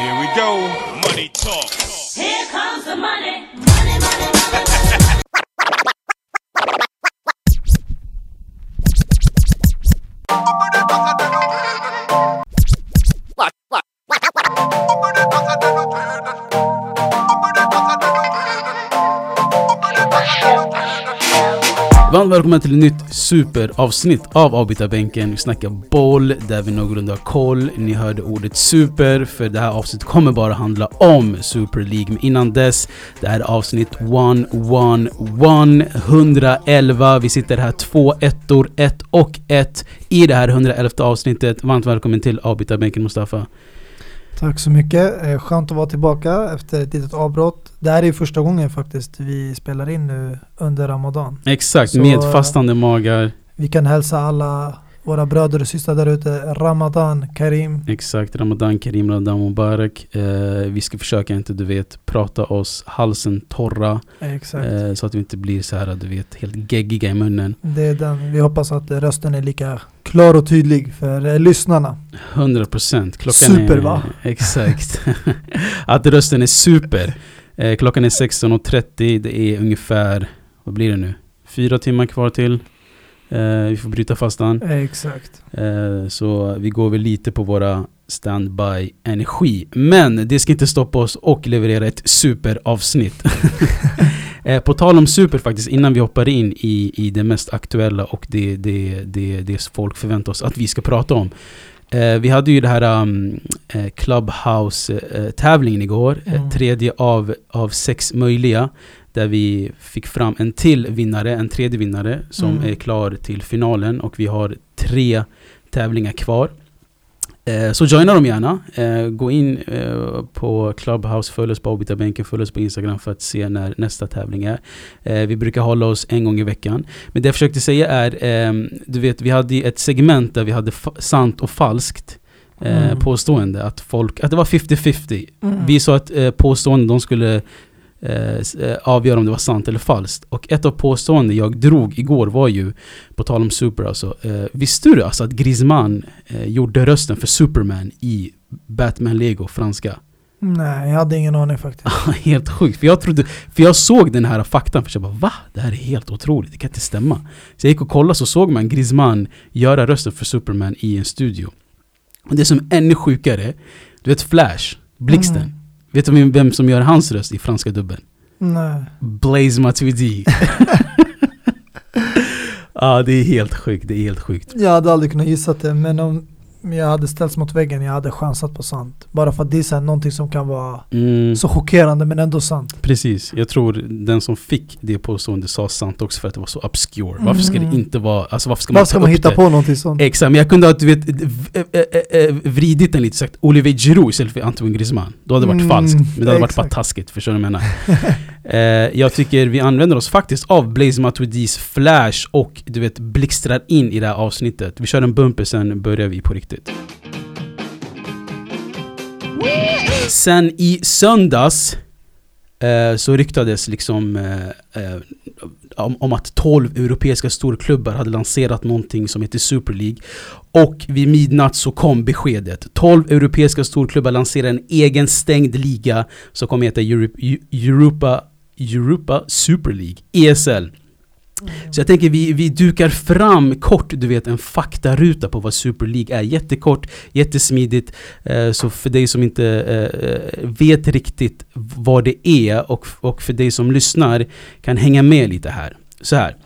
Here we go. Money talk. Here comes the money. Välkommen välkomna till ett nytt superavsnitt av avbytarbänken. Vi snackar boll, där vi någorlunda har koll. Ni hörde ordet super, för det här avsnittet kommer bara handla om Super League. Men innan dess, det här är avsnitt 111, 111. Vi sitter här två ettor, ett och ett i det här 111 avsnittet. Varmt välkommen till avbytarbänken Mustafa. Tack så mycket. Eh, Skönt att vara tillbaka efter ett litet avbrott. Det här är första gången faktiskt vi spelar in nu under Ramadan. Exakt, Så- med fastande magar. Vi kan hälsa alla våra bröder och systrar där ute Ramadan Karim. Exakt, Ramadan Karim Ramadan Mubarak. Eh, vi ska försöka inte, du vet, prata oss halsen torra. Eh, så att vi inte blir så här, du vet, helt geggiga i munnen. Det är den. Vi hoppas att rösten är lika klar och tydlig för eh, lyssnarna. 100% klockan Super, är... va? Exakt. att rösten är super. Eh, klockan är 16.30, det är ungefär, vad blir det nu? Fyra timmar kvar till. Eh, vi får bryta fastan. Exakt. Eh, så vi går väl lite på våra standby energi. Men det ska inte stoppa oss och leverera ett superavsnitt. eh, på tal om super faktiskt, innan vi hoppar in i, i det mest aktuella och det, det, det, det folk förväntar oss att vi ska prata om. Eh, vi hade ju det här um, eh, Clubhouse-tävlingen igår. Eh, Mm. tredje av, av sex möjliga. Där vi fick fram en till vinnare, en tredje vinnare som Mm. är klar till finalen. Och vi har tre tävlingar kvar. Eh, så joina dem gärna. Eh, gå in eh, på Clubhouse, följ oss på avbytarbänken, följ oss på Instagram för att se när nästa tävling är. Eh, vi brukar hålla oss en gång i veckan. Men det jag försökte säga är, ehm, du vet vi hade ett segment där vi hade sant och falskt eh, Mm. påstående. Att, folk, att det var 50-50. Mm. Vi sa att eh, påståenden de skulle eh, eh, avgöra om det var sant eller falskt. Och ett av påståenden jag drog igår var ju, på tal om Super alltså, eh, visste du alltså att Griezmann eh, gjorde rösten för Superman i Batman Lego franska? Nej, jag hade ingen aning faktiskt. helt sjukt, för jag trodde, för jag såg den här faktan för jag bara va? Det här är helt otroligt, det kan inte stämma. Så jag gick och kollade så såg man Griezmann göra rösten för Superman i en studio. Och det som är ännu sjukare, du vet Flash, Blixten. Mm. Vet du vem- som gör hans röst i franska dubben? Nej. Blaze Matuidi. Ja, det är helt sjukt, det är helt sjukt. Jag hade aldrig kunnat gissa det men om jag hade ställts mot väggen jag hade chansat på sant. Bara för att det är så här någonting som kan vara Mm, så chockerande men ändå sant. precis, jag tror den som fick det påståendet sa sant också för att det var så obscure. Varför ska det Mm. inte vara, alltså varför ska man Varför ska ta man hitta det? på någonting sånt? Exakt, men jag kunde ha du vet, eh, eh, eh, vridit den lite sagt Olivier Giroud istället för Antoine Griezmann. Då hade det varit Mm, falskt, men det hade varit bara exakt. taskigt, förstår du vad jag menar? eh, jag tycker vi använder oss faktiskt av Blaze Matuidis flash och du vet blixtrar in i det här avsnittet. Vi kör en bumper sen börjar vi på riktigt. Sen i söndags eh, så ryktades liksom eh, eh, om, om att 12 europeiska storklubbar hade lanserat någonting som heter Super League. Och vid midnatt så kom beskedet. 12 europeiska storklubbar lanserar en egen stängd liga som kommer heta Europe, Europa, Europa Super League, ESL. Så jag tänker vi, vi dukar fram kort, du vet en faktaruta på vad Super League är. Jättekort, jättesmidigt. Eh, så för dig som inte eh, eh vet riktigt vad det är och, och för dig som lyssnar kan hänga med lite här. Så här.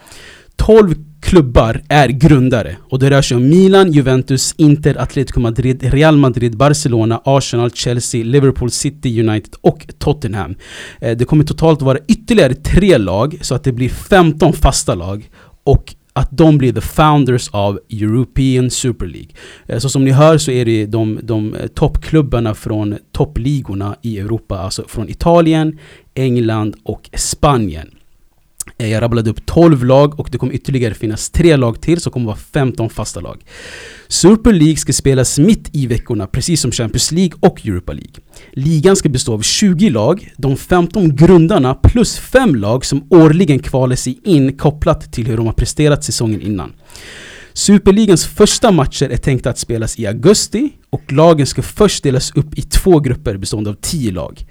12 klubbar är grundare och det rör sig om Milan, Juventus, Inter, Atletico Madrid, Real Madrid, Barcelona, Arsenal, Chelsea, Liverpool, City, United och Tottenham. Eh, det kommer totalt vara ytterligare tre lag så att det blir 15 fasta lag och att de blir the founders av European Super League. Eh, så som ni hör så är det de, de eh, toppklubbarna från toppligorna i Europa, alltså från Italien, England och Spanien. Eh, jag rabblade upp 12 lag och det kommer ytterligare finnas tre lag till så kommer vara 15 fasta lag. Super League ska spelas mitt i veckorna precis som Champions League och Europa League. Ligan ska bestå av 20 lag, de 15 grundarna plus 5 lag som årligen kvalar sig in kopplat till hur de har presterat säsongen innan. Superligans första matcher är tänkta att spelas i augusti och lagen ska först delas upp i två grupper bestående av 10 lag.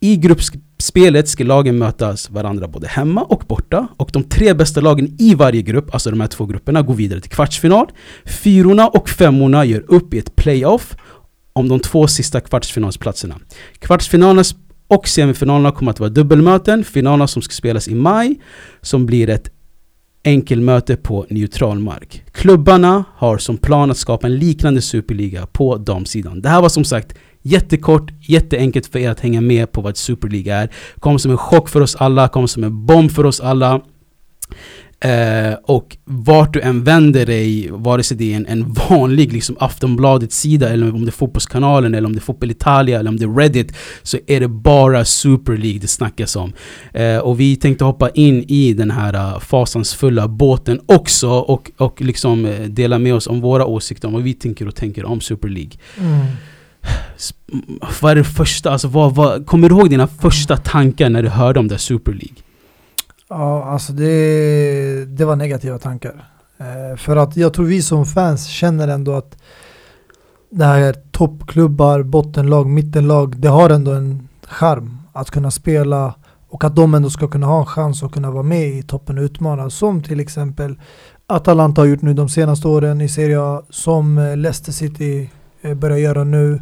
I gruppspelet ska lagen mötas varandra både hemma och borta och de tre bästa lagen i varje grupp, alltså de här två grupperna, går vidare till kvartsfinal. Fyrorna och femmorna gör upp i ett playoff om de två sista kvartsfinalsplatserna. Kvartsfinalerna och semifinalerna kommer att vara dubbelmöten, finalerna som ska spelas i maj, som blir ett enkelmöte på neutral mark. Klubbarna har som plan att skapa en liknande superliga på damsidan. Det här var som sagt jättekort, jätteenkelt för er att hänga med på vad Super League är. Kom som en chock för oss alla, kom som en bomb för oss alla. Eh, och vart du än vänder dig, vare sig det är en, en vanlig liksom Aftonbladet-sida eller om det är Fotbollskanalen eller om det är Fotboll Italia eller om det är Reddit så är det bara Super League det snackas om. Eh, och vi tänkte hoppa in i den här eh, fasansfulla båten också och, och liksom eh, dela med oss om våra åsikter om vad vi tänker och tänker om Super League. Mm. Vad är det första, alltså vad, vad, kommer du ihåg dina första tankar när du hörde om det här Super League? Ja, alltså det, det var negativa tankar. Eh, för att jag tror vi som fans känner ändå att det här toppklubbar, bottenlag, mittenlag, det har ändå en charm att kunna spela och att de ändå ska kunna ha en chans att kunna vara med i toppen och utmana. Som till exempel Atalanta har gjort nu de senaste åren i Serie A, som eh, Leicester City eh, börjar göra nu,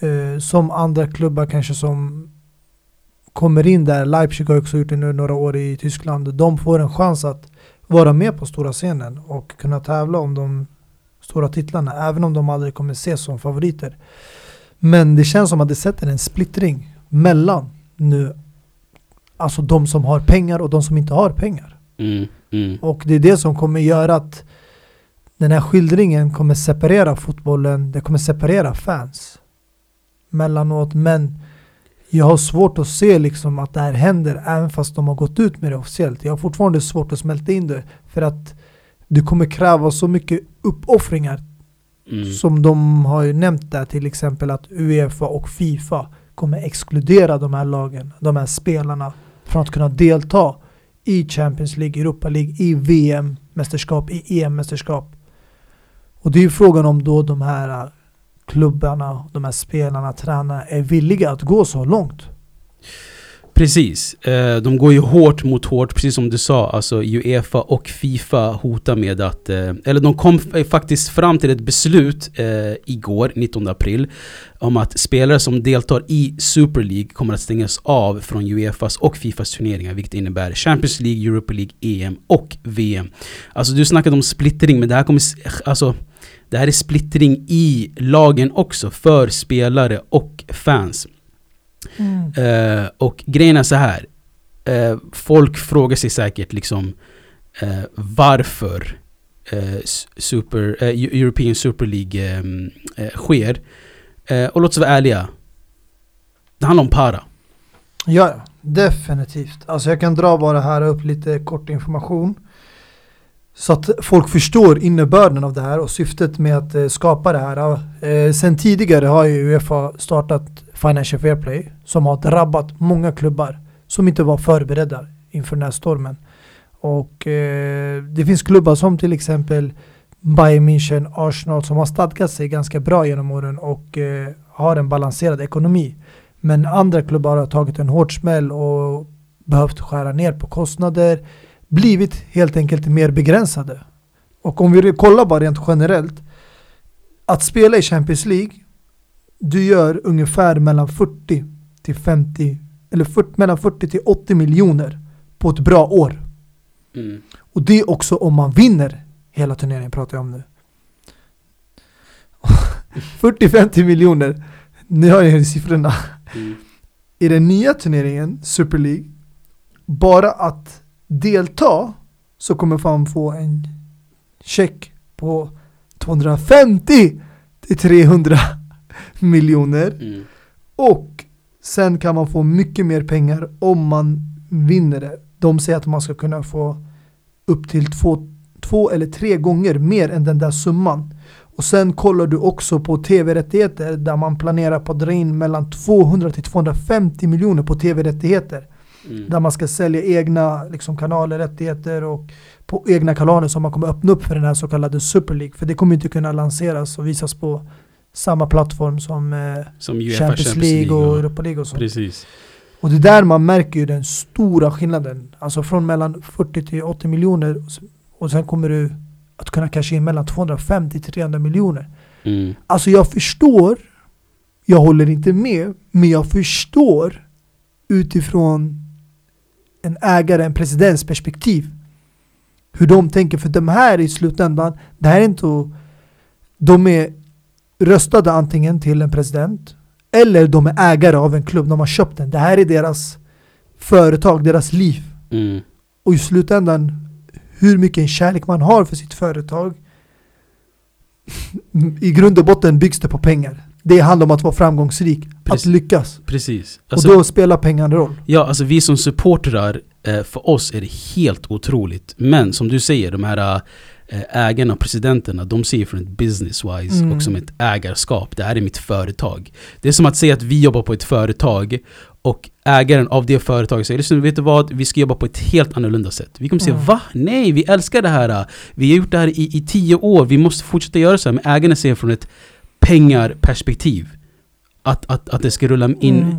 eh, som andra klubbar kanske som kommer in där, Leipzig har också gjort det nu några år i Tyskland, de får en chans att vara med på stora scenen och kunna tävla om de stora titlarna, även om de aldrig kommer ses som favoriter. Men det känns som att det sätter en splittring mellan nu, alltså de som har pengar och de som inte har pengar. Mm, mm, Och det är det som kommer göra att den här skildringen kommer separera fotbollen, det kommer separera fans mellanåt. Men jag har svårt att se liksom att det här händer även fast de har gått ut med det officiellt. Jag har fortfarande svårt att smälta in det för att det kommer kräva så mycket uppoffringar mm. som de har ju nämnt där till exempel att Uefa och Fifa kommer exkludera de här lagen, de här spelarna från att kunna delta i Champions League, Europa League, i VM-mästerskap, i EM-mästerskap. Och det är ju frågan om då de här äh, klubbarna, de här spelarna, tränarna är villiga att gå så långt. Precis. Eh, de går ju hårt mot hårt, precis som du sa. Alltså Uefa och Fifa hotar med att... Eh, eller de kom faktiskt fram till ett beslut eh, igår, 19 april, om att spelare som deltar i Super League kommer att stängas av från Uefas och Fifas turneringar, vilket innebär Champions League, Europa League, EM och VM. Alltså du snackade om splittring, men det här kommer... Alltså, det här är splittring i lagen också, för spelare och fans. Eh, och grejen är så här. Eh, folk frågar sig säkert liksom eh, varför super, Eu- European Super League eh, sker. Och låt oss vara ärliga. Det handlar om para. Ja, ja, definitivt. Alltså jag kan dra bara här upp lite kort information. Så att folk förstår innebörden av det här och syftet med att eh, skapa det här. Eh, sen tidigare har ju Uefa startat Financial Fair Play som har drabbat många klubbar som inte var förberedda inför den här stormen. Och eh, det finns klubbar som till exempel Bayern München, Arsenal som har stadgat sig ganska bra genom åren och eh, har en balanserad ekonomi. Men andra klubbar har tagit en hård smäll och behövt skära ner på kostnader, blivit helt enkelt mer begränsade. Och om vi kollar bara rent generellt, att spela i Champions League, du gör ungefär mellan 40 till 50, eller 40, mellan 40 till 80 miljoner på ett bra år. Och det är också om man vinner hela turneringen pratar jag om nu. 40-50 miljoner, nu har jag siffrorna. Mm. I den nya turneringen, Super League, bara att delta så kommer man få en check på 250 till 300 miljoner. Mm. Och sen kan man få mycket mer pengar om man vinner det. De säger att man ska kunna få upp till två, två eller tre gånger mer än den där summan. Och sen kollar du också på tv-rättigheter där man planerar på att dra in mellan 200 till 250 miljoner på tv-rättigheter. Mm. Där man ska sälja egna liksom, kanaler, rättigheter och på egna kanaler som man kommer öppna upp för den här så kallade Super League. För det kommer inte kunna lanseras och visas på samma plattform som eh, Som UEFA Champions, League och Europa League och så. Precis. Och det är där man märker ju den stora skillnaden. Alltså från mellan 40 till 80 miljoner och och sen kommer du att kunna casha in mellan 250 till 300 miljoner. Mm. Alltså jag förstår, jag håller inte med, men jag förstår utifrån en ägare, en presidents perspektiv hur de tänker. För de här i slutändan, det här är inte de är röstade antingen till en president eller de är ägare av en klubb, de har köpt den. Det här är deras företag, deras liv. Mm. Och i slutändan, hur mycket kärlek man har för sitt företag I grund och botten byggs det på pengar Det handlar om att vara framgångsrik, Precis. att lyckas Precis. Och Alltså, då spelar pengarna roll Ja, alltså vi som supportrar, eh, för oss är det helt otroligt. Men som du säger, de här eh, ägarna och presidenterna, de ser från ett business-wise Mm. och som ett ägarskap. Det här är mitt företag. Det är som att säga att vi jobbar på ett företag och ägaren av det företaget säger "Lyssna, vet du vad? Vi ska jobba på ett helt annorlunda sätt. Vi kommer säga Mm. va? Nej, vi älskar det här. Vi har gjort det här i, i tio år. Vi måste fortsätta göra så här. Men ägarna ser från ett pengarperspektiv. Att, att, att det ska rulla in Mm.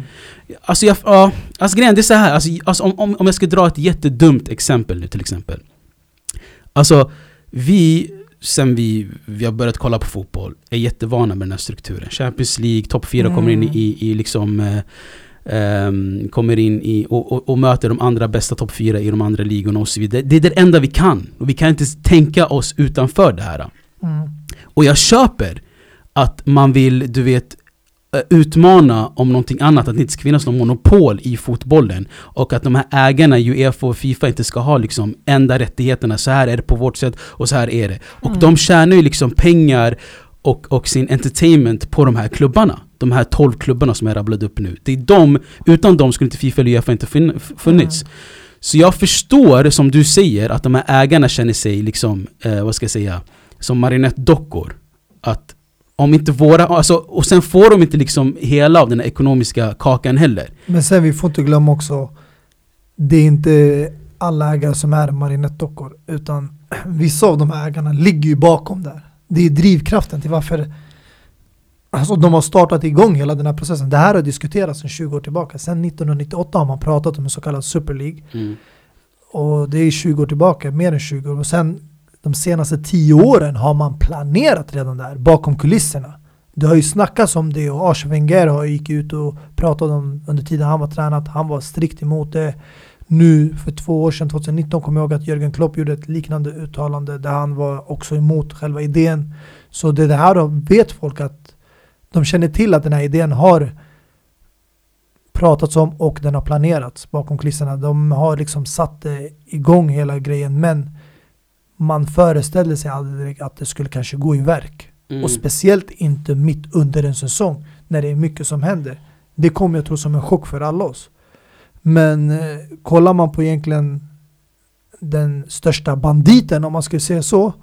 Alltså, jag, ja, alltså grejen det är så här, alltså, alltså om, om, om jag ska dra ett jättedumt exempel nu till exempel. Alltså, vi, sen vi, vi har börjat kolla på fotboll, är jättevana med den här strukturen. Champions League, topp 4 kommer in Mm. i, i liksom eh, ehm, kommer in i och, och, och möter de andra bästa topp 4 i de andra ligorna och så vidare. Det är det enda vi kan. Och vi kan inte tänka oss utanför det här. Mm. Och jag köper att man vill, du vet, eh, utmana om någonting annat, att det inte ska finnas någon monopol i fotbollen. Och att de här ägarna Uefa och Fifa inte ska ha liksom enda rättigheterna, så här är det på vårt sätt och så här är det. Och Mm. de tjänar ju liksom pengar och, och sin entertainment på de här klubbarna. De här 12 klubbarna som jag rabblade upp nu. Det är de, utan dem skulle inte Fifa eller Uefa inte funnits. Mm. Så jag förstår, som du säger, att de här ägarna känner sig liksom, eh, vad ska jag säga, som marionettdockor. Att om inte våra, alltså, och sen får de inte liksom hela av den här ekonomiska kakan heller. Men sen vi får inte glömma också Det är inte alla ägare som är marionettdockor Utan vissa av de här ägarna ligger ju bakom där. Det är drivkraften till varför Alltså de har startat igång hela den här processen. Det här har diskuterats sedan 20 år tillbaka. Sedan 1998 har man pratat om en så kallad Super League. Och det är 20 år tillbaka, mer än 20 år. Och sen de senaste tio åren har man planerat redan där, bakom kulisserna. Det har ju snackats om det och Arsene Wenger har gick ut och pratat om under tiden han var tränad, han var strikt emot det. Nu för två år sedan, 2019, kommer jag ihåg att Jörgen Klopp gjorde ett liknande uttalande där han var också emot själva idén. Så det det här då vet folk att de känner till att den här idén har pratats om och den har planerats bakom kulisserna. De har liksom satt igång hela grejen men man föreställde sig aldrig att det skulle kanske gå i verk. Mm. Och speciellt inte mitt under en säsong när det är mycket som händer. Det kommer jag tro som en chock för alla oss. Men eh, kollar man på egentligen den största banditen om man skulle säga så.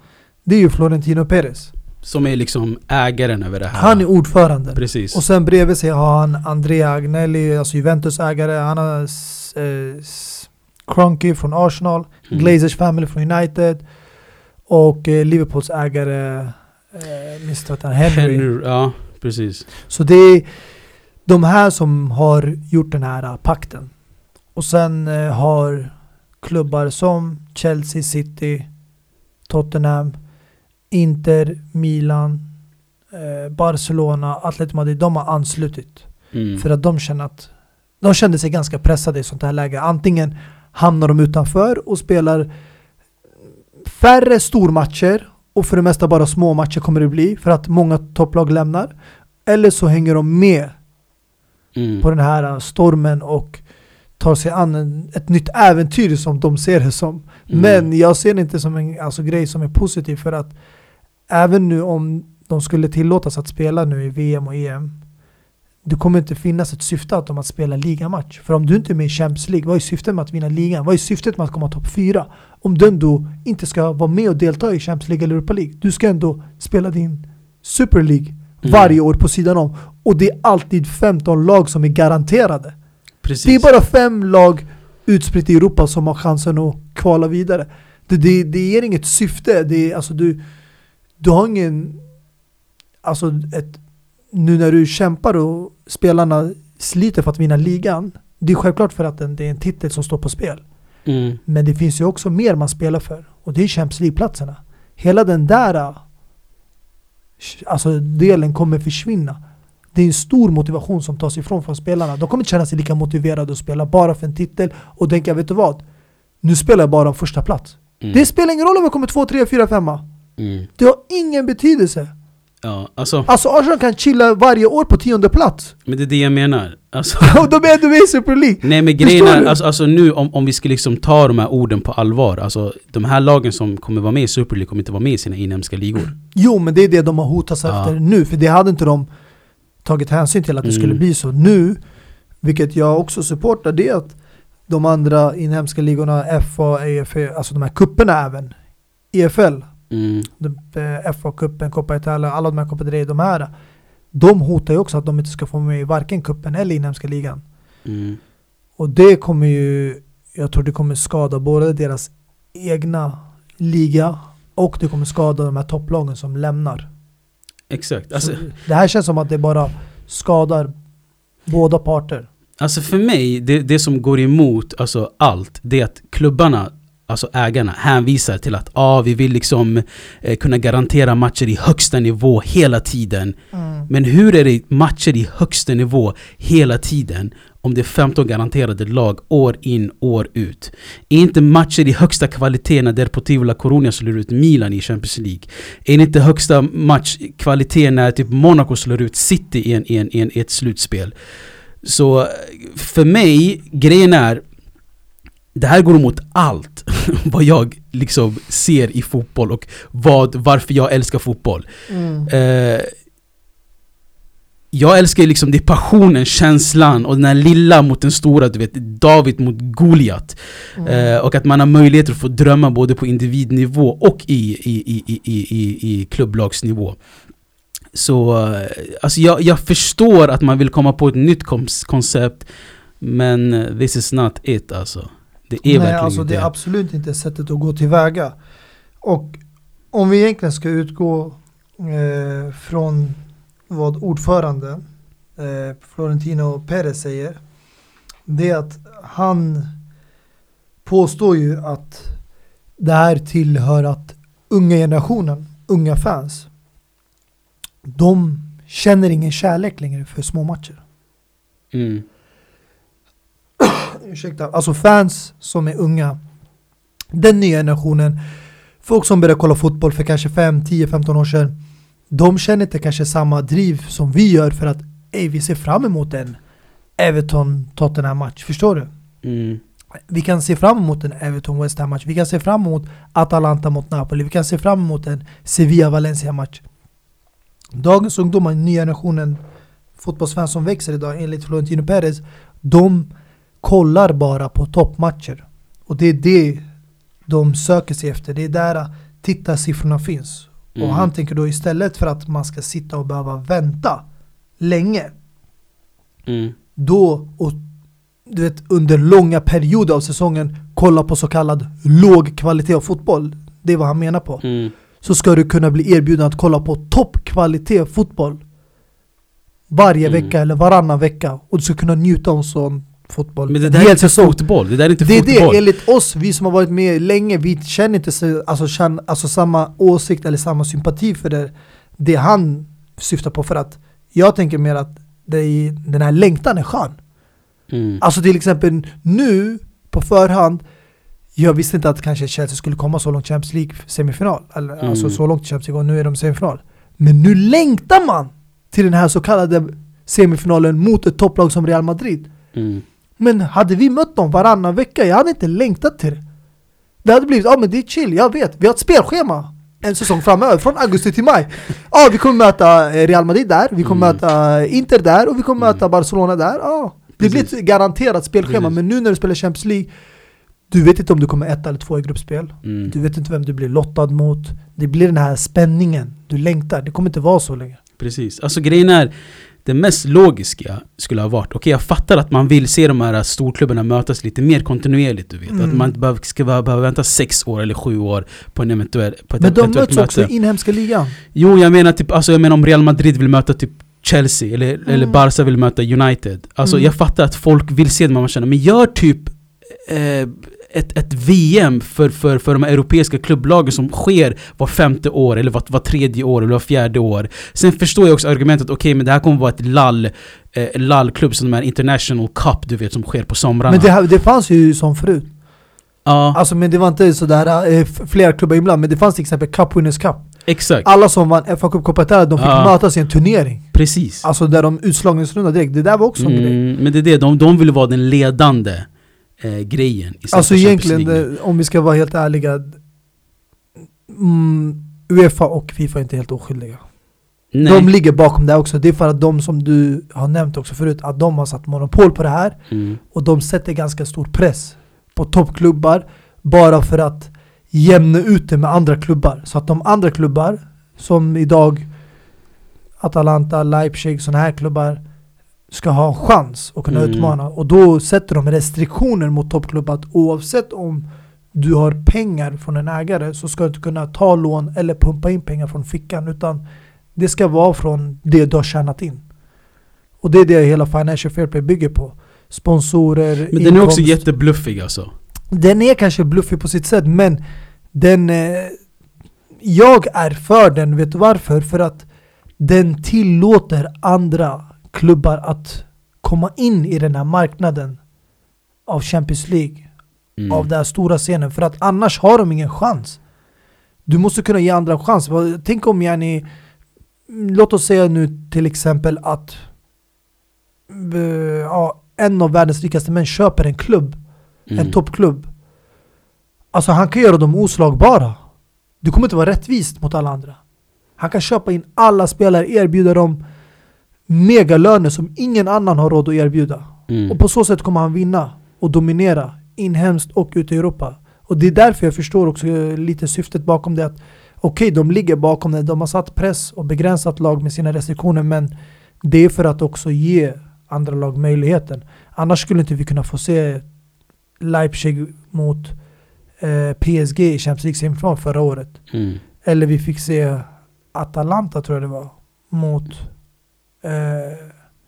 Det är ju Florentino Perez. Som är liksom ägaren över det här. Han är ordförande. Precis. Och sen bredvid sig har han Andrea Agnelli, alltså Juventus ägare. Han har eh, Kroenke från Arsenal. Mm. Glazers family från United. Och eh, Liverpools ägare, eh, minns inte vad Henry. Henry, ja, precis. Så det är de här som har gjort den här pakten. Och sen eh, har klubbar som Chelsea, City, Tottenham, Inter, Milan, eh, Barcelona, Atletico Madrid, de har anslutit. Mm. För att de känner att de kände sig ganska pressade i sånt här läge. Antingen hamnar de utanför och spelar färre stormatcher och för det mesta bara små matcher kommer det bli för att många topplag lämnar. Eller så hänger de med Mm. på den här stormen och tar sig an en, ett nytt äventyr som de ser det som. Mm. Men jag ser det inte som en alltså, grej som är positiv för att även nu om de skulle tillåtas att spela nu i VM och EM det kommer inte finnas ett syfte att de att spela ligamatch. För om du inte är med i Champions League, vad är syftet med att vinna ligan? Vad är syftet med att komma topp 4? Om du ändå inte ska vara med och delta i Champions League eller Europa League. Du ska ändå spela din Super League Mm. varje år på sidan om. Och det är alltid 15 lag som är garanterade. Precis. Det är bara fem lag utspritt i Europa som har chansen att kvala vidare. Det, det, det ger inget syfte. Det, är- alltså du, du har ingen... Alltså ett, nu när du kämpar och spelarna sliter för att vinna ligan. Det är självklart för att det är en titel som står på spel. Mm. Men det finns ju också mer man spelar för. Och det är Champions League-platserna. Hela den där alltså, delen kommer försvinna. Det är en stor motivation som tas ifrån från spelarna. De kommer inte känna sig lika motiverade att spela bara för en titel och tänka, vet du vad? Nu spelar jag bara om första plats. Mm. Det spelar ingen roll om jag kommer två, tre, fyra, femma. Mm. Det har ingen betydelse. Ja, alltså, Alltså Arsenal kan chilla varje år på tionde plats. men det är det jag menar. Alltså, Och de är ändå med i Super League. nej men grejen är, du? alltså, alltså nu om, om vi ska liksom ta de här orden på allvar, alltså de här lagen som kommer vara med i Super League kommer inte vara med i sina inhemska ligor. Jo, men det är det de har hotats Ja. efter nu. För det hade inte de tagit hänsyn till att det Mm. skulle bli så. Nu, vilket jag också supportar, det är att de andra inhemska ligorna, FA, EFA, alltså de här kupperna även, EFL, Mm. eh, FA-cupen, Coppa Italia, alla de här Coppa de här, de hotar ju också att de inte ska få med i varken kuppen eller inhemska ligan. Mm. Och det kommer ju, jag tror det kommer skada både deras egna liga och det kommer skada de här topplagen som lämnar. Exakt. Alltså, Så det här känns som att det bara skadar båda parter. Alltså för mig, det, det som går emot alltså allt, det är att klubbarna, alltså ägarna, hänvisar till att ah, vi vill liksom eh, kunna garantera matcher i högsta nivå hela tiden. Men hur är det matcher i högsta nivå hela tiden om det är 15 garanterade lag år in, år ut? Är inte matcher i högsta kvalitet när Deportivo La Coruña slår ut Milan i Champions League? Är det inte högsta matchkvalitet när typ Monaco slår ut City i, en, i, en, i, en, i ett slutspel? Så för mig, grejen är det här går emot allt vad jag liksom ser i fotboll och vad, varför jag älskar fotboll. Eh, jag älskar liksom det passionen, känslan och den här lilla mot den stora, du vet David mot Goliat. Eh, och att man har möjlighet att få drömma både på individnivå och i, i, i, i, i, i, i klubblagsnivå. Så eh, alltså jag, jag förstår att man vill komma på ett nytt koncept Men eh, this is not it alltså. Det är Nej, verkligen alltså inte det är absolut inte sättet att gå tillväga. Och om vi egentligen ska utgå eh, från vad ordförande eh, Florentino Perez säger. Det är att han påstår ju att det här tillhör att unga generationen, unga fans, de känner ingen kärlek längre för små matcher. mm, ursäkta, alltså fans som är unga, den nya generationen, folk som började kolla fotboll för kanske 5, 10, 15 år sedan, de känner inte kanske samma driv som vi gör för att ey, vi ser fram emot en Everton-Tottenham-match, förstår du? mm, Vi kan se fram emot en Everton-West Ham-match, vi kan se fram emot Atalanta mot Napoli, vi kan se fram emot en Sevilla-Valencia-match. Dagens ungdomar, nya generationen fotbollsfans som växer idag enligt Florentino Perez, de kollar bara på toppmatcher. Och det är det de söker sig efter, det är där tittarsiffrorna finns. Mm. Och han tänker då istället för att man ska sitta och behöva vänta länge, mm, då och du vet under långa perioder av säsongen kolla på så kallad låg kvalitet av fotboll. Det är vad han menar på. mm. Så ska du kunna bli erbjuden att kolla på toppkvalitet fotboll. Varje Mm. vecka eller varannan vecka. Och du ska kunna njuta av sån fotboll. Men det där är inte säsong. fotboll, det där är inte Det är fotboll. det, enligt oss, vi som har varit med länge, vi känner inte så, alltså, känner, alltså samma åsikt eller samma sympati för det, det han syftar på. För att jag tänker mer att det är, den här längtan är skön. Mm. Alltså till exempel nu på förhand jag visste inte att kanske Chelsea skulle komma så långt Champions League semifinal. Eller, Mm. Alltså så långt Champions League och nu är de semifinal. Men nu längtar man till den här så kallade semifinalen mot ett topplag som Real Madrid. Mm. Men hade vi mött dem varannan vecka, jag hade inte längtat till det. Det hade blivit, ja men det är chill, jag vet. Vi har ett spelschema en säsong framöver, från augusti till maj. Ja, vi kommer möta eh, Real Madrid där, vi kommer Mm. möta Inter där och vi kommer Mm. möta Barcelona där. Ja, det blir ett garanterat spelschema, Precis. men nu när du spelar Champions League, du vet inte om du kommer ett eller två i gruppspel. Mm. Du vet inte vem du blir lottad mot. Det blir den här spänningen, du längtar. Det kommer inte vara så länge. Precis. Alltså grejen är, det mest logiska skulle ha varit, okej jag fattar att man vill se de här storklubbarna mötas lite mer kontinuerligt du vet. Mm. Att man inte behöver, ska behöva vänta sex år eller sju år på, en eventuell, på ett Men de möts också möte. i inhemska ligan. Jo jag menar typ, alltså jag menar om Real Madrid vill möta typ Chelsea eller, eller Barca vill möta United. Alltså Mm. jag fattar att folk vill se de här matcherna, men gör typ eh, ett, ett VM för, för, för de europeiska klubblagen som sker var femte år, eller var, var tredje år, eller var fjärde år. Sen förstår jag också argumentet, okej men det här kommer vara ett lall, eh, lallklubb som de här International Cup du vet som sker på somrarna. Men det, det fanns ju som förut. ja, Alltså men det var inte sådär eh, flera klubbar ibland, men det fanns till exempel Cup Winners Cup. exakt. Alla som vann fa cup kompeterade de fick Ja. mötas i en turnering. Precis. Alltså där de utslagningsrunda direkt, det där var också en grej. Mm, men det är det, de, de vill vara den ledande eh, grejen. Alltså egentligen, det, om vi ska vara helt ärliga, mm, Uefa och Fifa är inte helt oskyldiga. Nej. De ligger bakom det också. Det är för att de som du har nämnt också förut, att de har satt monopol på det här. Mm. Och de sätter ganska stor press på toppklubbar bara för att jämna ut det med andra klubbar. Så att de andra klubbar, som idag Atalanta, Leipzig, sådana här klubbar ska ha en chans att kunna Mm. utmana. Och då sätter de restriktioner mot toppklubbar att oavsett om du har pengar från en ägare så ska du inte kunna ta lån eller pumpa in pengar från fickan utan det ska vara från det du har tjänat in. Och det är det hela Financial Fair Play bygger på. Sponsorer, Men den är också inkomst. jättebluffig alltså. Den är kanske bluffig på sitt sätt men den... Eh, jag är för den, vet du varför? För att den tillåter andra klubbar att komma in i den här marknaden av Champions League, Mm. av den här stora scenen. För att annars har de ingen chans. Du måste kunna ge andra chans. Tänk om yani, låt oss säga nu till exempel att eh, ja, en av världens rikaste män köper en klubb Mm. en toppklubb. Alltså han kan göra dem oslagbara. Det kommer inte vara rättvist mot alla andra. Han kan köpa in alla spelare, erbjuda dem megalöner som ingen annan har råd att erbjuda. Mm. Och på så sätt kommer han vinna och dominera inhemskt och ute i Europa. Och det är därför jag förstår också eh, lite syftet bakom det. att Okej, de ligger bakom det. De har satt press och begränsat lag med sina restriktioner. Men det är för att också ge andra lag möjligheten. Annars skulle inte vi kunna få se Leipzig mot eh, PSG i Champions League semifinal förra året. Mm. Eller vi fick se Atalanta tror jag det var mot eh,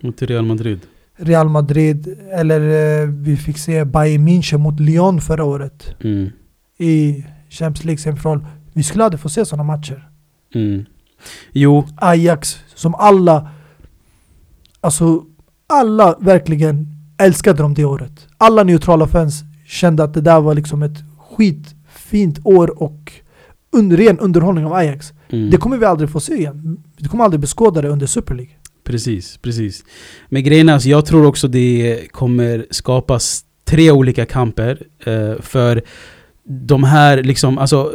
Mot Real Madrid. Real Madrid. Eller eh, vi fick se Bayern München mot Lyon förra året Mm. i Champions League semifinal. Vi skulle aldrig få se sådana matcher. Mm. Jo, Ajax som alla, alltså alla verkligen älskade dem det året. Alla neutrala fans kände att det där var liksom ett skitfint år och under, ren underhållning av Ajax. mm. Det kommer vi aldrig få se igen. Vi kommer aldrig beskåda det under Super League. Precis, precis. Men grejen är, alltså, jag tror också det kommer skapas tre olika kamper. Eh, för de här liksom, alltså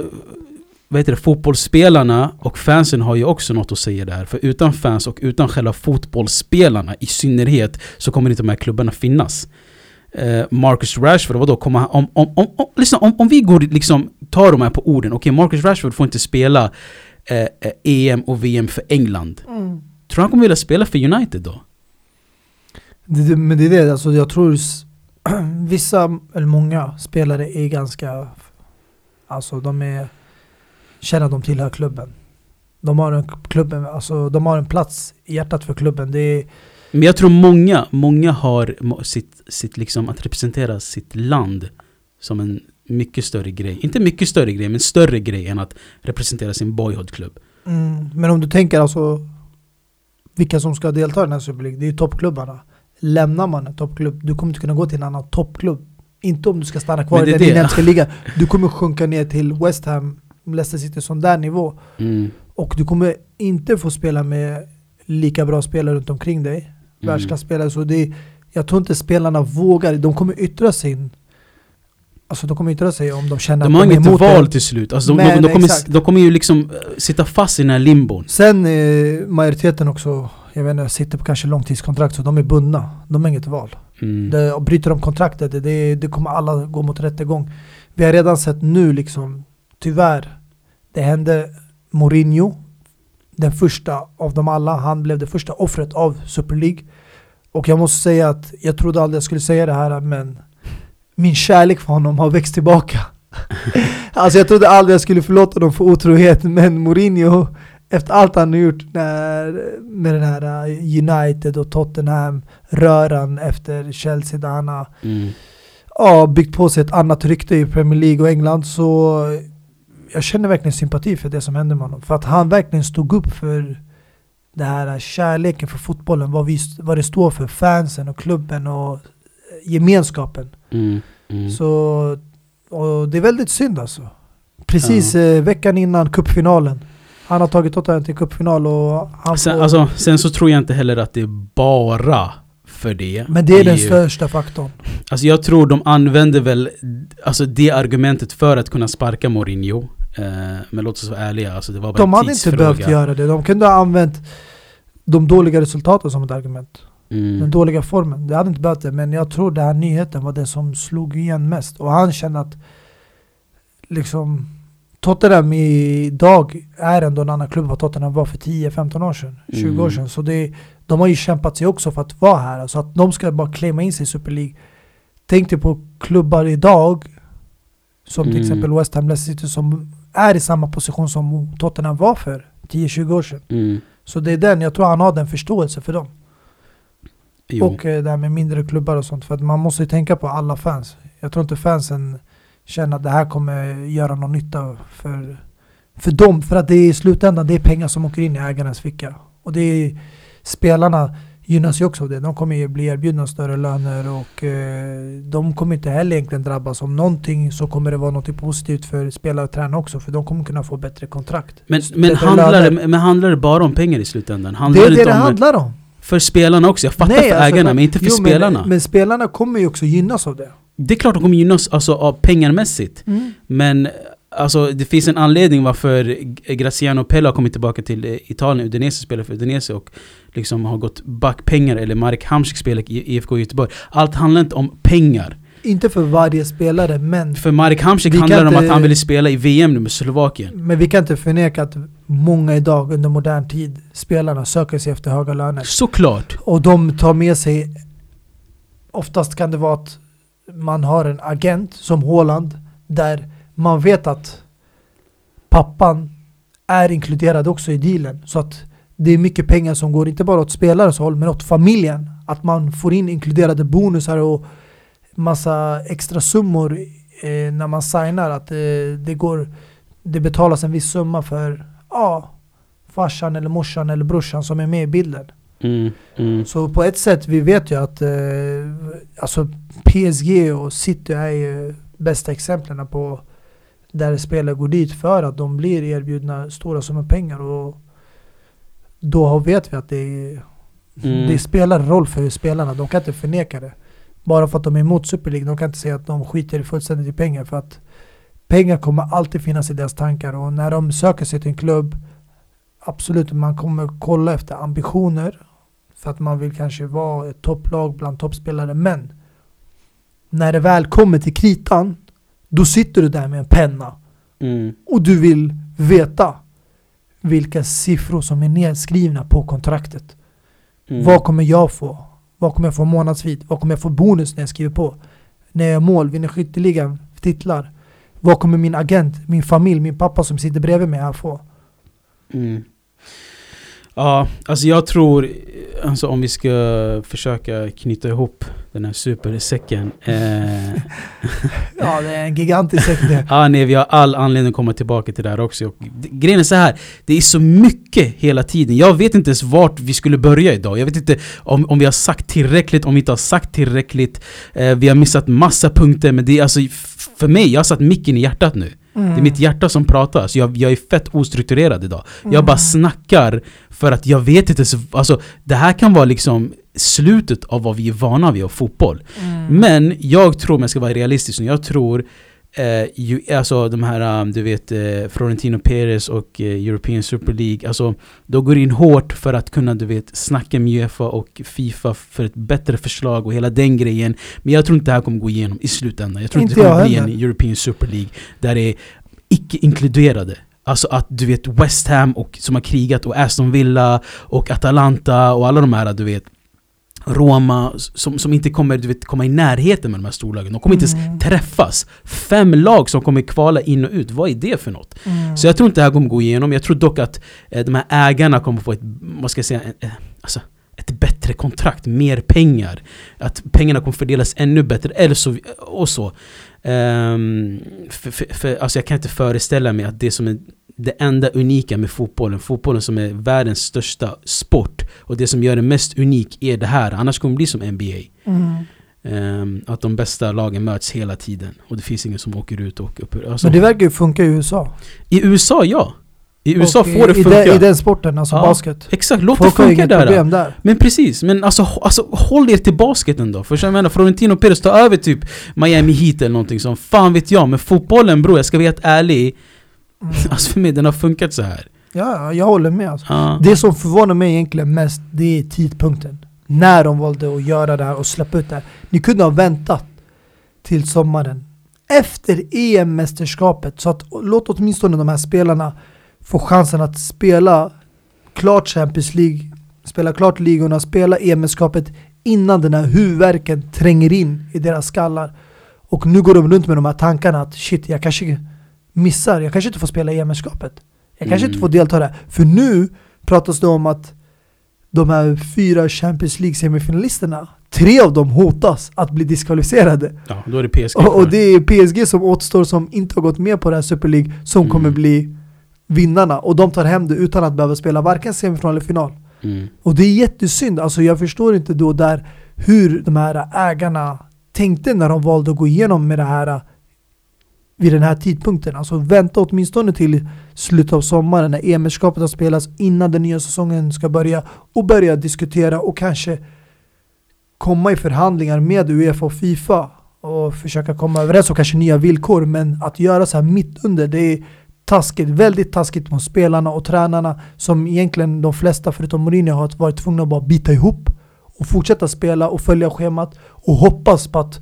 vad heter det, fotbollsspelarna och fansen har ju också något att säga där. För utan fans och utan själva fotbollsspelarna i synnerhet så kommer inte de här klubbarna finnas. Eh, Marcus Rashford, vadå, kommer han, om, om, om, om, lyssna, om, om vi går liksom, tar de här på orden, okej Marcus Rashford får inte spela eh, eh EM och VM för England. Mm. Tror du han kommer vilja spela för United då? Det, men det är det, alltså jag tror vissa, eller många spelare är ganska, alltså de är, känner att de tillhör klubben. De har en, klubben, alltså de har en plats i hjärtat för klubben. Det är, Men jag tror många, många har sitt, sitt liksom att representera sitt land som en mycket större grej. Inte mycket större grej, men större grej än att representera sin boyhoodklubb. mm, men om du tänker alltså vilka som ska delta i den här Super League, det är ju toppklubbarna. Lämnar man en toppklubb, du kommer inte kunna gå till en annan toppklubb. Inte om du ska stanna kvar i den inhemska ligan. Du kommer sjunka ner till West Ham, Leicester City, sån där nivå. Mm. Och du kommer inte få spela med lika bra spelare runt omkring dig. Mm. Världsklasspelare. Så det, jag tror inte spelarna vågar. De kommer yttra sig. Alltså de kommer yttra sig om de känner De att har de är inget emot val det. till slut. Alltså de, Men de, de, kommer, exakt. de kommer ju liksom eh, sitta fast i den här limbon. Sen eh, majoriteten också, jag vet inte, sitter på kanske långtidskontrakt så de är bundna. De har inget val. Mm. Det, och bryter de kontraktet, det, det, det kommer alla gå mot rättegång. Vi har redan sett nu liksom, tyvärr, det hände Mourinho. den första av dem alla. Han blev det första offret av Super League. Och jag måste säga att jag trodde aldrig jag skulle säga det här men min kärlek för honom har växt tillbaka. alltså jag trodde aldrig jag skulle förlåta honom för otrohet men Mourinho efter allt han har gjort när, med den här uh, United och Tottenham röran efter Chelsea där han har Mm. ja, byggt på sig ett annat rykte i Premier League och England så jag känner verkligen sympati för det som hände med honom. För att han verkligen stod upp för det här kärleken för fotbollen, vad, vi, vad det står för, fansen och klubben och gemenskapen. Mm. Mm. Så, det är väldigt synd alltså. Precis eh, veckan innan cupfinalen. Han har tagit Tottenham till cupfinal och han Sen, får, alltså, sen så tror jag inte heller att det är bara för det. Men det är den ju- största faktorn. Alltså jag tror de använder väl alltså det argumentet för att kunna sparka Mourinho. Eh, men låt oss vara ärliga, alltså det var bara De hade inte behövt göra det. De kunde ha använt de dåliga resultaten som ett argument. Den Mm. dåliga formen. Det hade inte behövt det, men jag tror den här nyheten var det som slog igen mest. Och han kände att liksom Tottenham idag är ändå en annan klubb än vad Tottenham var för 10-15 år sedan, 20 år Mm. sedan. Så det, de har ju kämpat sig också för att vara här. Så att de ska bara klämma in sig i Super League. Tänk dig på klubbar idag, som till Mm. exempel West Ham, Leicester City, som är i samma position som Tottenham var för 10-20 år sedan. Mm. Så det är den, jag tror han har den förståelse för dem. Jo. Och eh, det här med mindre klubbar och sånt. För att man måste ju tänka på alla fans. Jag tror inte fansen känner att det här kommer göra någon nytta för, för dem. För att det är i slutändan det är pengar som åker in i ägarens ficka. Och det är spelarna gynnas ju också av det. De kommer ju bli erbjudna större löner och eh, de kommer inte heller egentligen drabbas. Om någonting så kommer det vara något positivt för spelare och tränare också. För de kommer kunna få bättre kontrakt. men, men, handlar det, men handlar det bara om pengar i slutändan? Det Handlar är det det om, handlar om. För spelarna också, jag fattar för alltså, ägarna men inte för jo, spelarna. Men, men spelarna kommer ju också gynnas av det. det är klart de kommer gynnas alltså, av pengarmässigt. Men alltså, det finns en anledning varför Graziano Pelle har kommit tillbaka till eh, Italien, Udinese spelar för Udinese och liksom har gått back pengar, eller Marek Hamsik spelar i IFK Göteborg. Allt handlar inte om pengar. Inte för varje spelare, men, För Marek Hamsik handlar det om inte- att han ville spela i VM nu med Slovakien. men vi kan inte förneka att många idag under modern tid, spelarna söker sig efter höga löner. Såklart! Och de tar med sig, oftast kan det vara att man har en agent som Håland, där man vet att pappan är inkluderad också i dealen. Så att det är mycket pengar som går inte bara åt spelarens håll, men åt familjen. Att man får in inkluderade bonusar och massa extra summor eh, när man signar. Att eh, det, går, det betalas en viss summa för ja, farsan eller morsan eller brorsan som är med i bilden. Mm, mm, Så på ett sätt, vi vet ju att eh, alltså PSG och City är ju bästa exemplen på där spelare går dit för att de blir erbjudna stora summor pengar och då vet vi att det, Mm. det spelar roll för spelarna. De kan inte förneka det. Bara för att de är emot Super League, de kan inte säga att de skiter fullständigt i pengar för att pengar kommer alltid finnas i deras tankar och när de söker sig till en klubb absolut, man kommer kolla efter ambitioner för att man vill kanske vara ett topplag bland toppspelare men när det väl kommer till kritan då sitter du där med en penna mm, och du vill veta vilka siffror som är nedskrivna på kontraktet. mm. Vad kommer jag få? Vad kommer jag få månadsvis? Vad kommer jag få bonus när jag skriver på? När jag gör mål, vinner skytteligan, titlar? Vad kommer min agent, min familj, min pappa som sitter bredvid mig här få? Mm. Ja, alltså jag tror, alltså om vi ska försöka knyta ihop den här supersäcken. Eh, Ja, det är en gigantisk säck det. Ja, nej, vi har all anledning att komma tillbaka till det här också. Och grejen är så här, det är så mycket hela tiden. Jag vet inte ens vart vi skulle börja idag. Jag vet inte om, om vi har sagt tillräckligt, om vi inte har sagt tillräckligt. Eh, vi har missat massa punkter, men det är alltså för mig, jag har satt micken i hjärtat nu. Det är mitt hjärta som pratar, så jag, jag är fett ostrukturerad idag. Jag bara snackar för att jag vet inte, så, alltså det här kan vara liksom slutet av vad vi är vana vid av fotboll. Men jag tror, om jag ska vara realistisk nu, jag tror eh, ju, alltså de här, um, du vet, eh, Florentino Perez och eh, European Super League, alltså de går in hårt för att kunna, du vet, snacka med Uefa och Fifa för ett bättre förslag och hela den grejen. Men jag tror inte det här kommer gå igenom i slutändan. Jag tror inte, Inte det kommer bli en. European Super League där det är icke-inkluderade. Alltså att du vet West Ham och, som har krigat och Aston Villa och Atalanta och alla de här du vet Roma som, som inte kommer du vet, komma i närheten med de här storlagen. De kommer inte Mm. ens träffas. Fem lag som kommer kvala in och ut. Vad är det för något? Mm. Så jag tror inte det här kommer gå igenom. Jag tror dock att eh, de här ägarna kommer få ett, vad ska jag säga, eh, alltså ett bättre kontrakt, mer pengar. Att pengarna kommer fördelas ännu bättre, eller så, och så. Ehm, för, för, för, alltså jag kan inte föreställa mig att det som är det enda unika med fotbollen, fotbollen som är världens största sport och det som gör det mest unik är det här, annars kommer det bli som NBA. Mm. Ehm, att de bästa lagen möts hela tiden och det finns ingen som åker ut och upp. Alltså, Men det verkar ju funka i USA. I USA ja! I USA Och får det i, funka. I den, I den sporten, alltså Ja. basket. Exakt, låt Folk det funka där. där. Men precis, men alltså, alltså håll er till basketen då. För jag menar, Florentino Perez tar över typ Miami Heat eller någonting som fan vet jag. Men fotbollen bror, jag ska vara helt ärlig. Mm. Alltså för mig, den har funkat så här. Ja, ja, jag håller med alltså. Ja. Det som förvånar mig egentligen mest, det är tidpunkten. När de valde att göra det här och släppa ut det här. Ni kunde ha väntat till sommaren. Efter EM-mästerskapet. Så att låt åtminstone de här spelarna få chansen att spela klart Champions League, spela klart ligorna, spela EM-mästerskapet innan den här huvudvärken tränger in i deras skallar. Och nu går de runt med de här tankarna att shit, jag kanske missar, jag kanske inte får spela EM-mästerskapet. Jag kanske Mm. inte får delta där. För nu pratas det om att de här fyra Champions League semifinalisterna, tre av dem hotas att bli diskvalificerade. ja, då är det PSG Och, och det är PSG som återstår som inte har gått med på det här Super League som Mm. kommer bli vinnarna. Och de tar hem det utan att behöva spela varken semifinal eller final. Mm. Och det är jättesynd, alltså jag förstår inte då där hur de här ägarna tänkte när de valde att gå igenom med det här vid den här tidpunkten. Alltså vänta åtminstone till slutet av sommaren när EM-mästerskapet har spelats innan den nya säsongen ska börja och börja diskutera och kanske komma i förhandlingar med Uefa och Fifa och försöka komma överens om kanske nya villkor men att göra så här mitt under det är taskigt, väldigt taskigt mot spelarna och tränarna som egentligen de flesta förutom Mourinho har varit tvungna att bara bita ihop och fortsätta spela och följa schemat och hoppas på att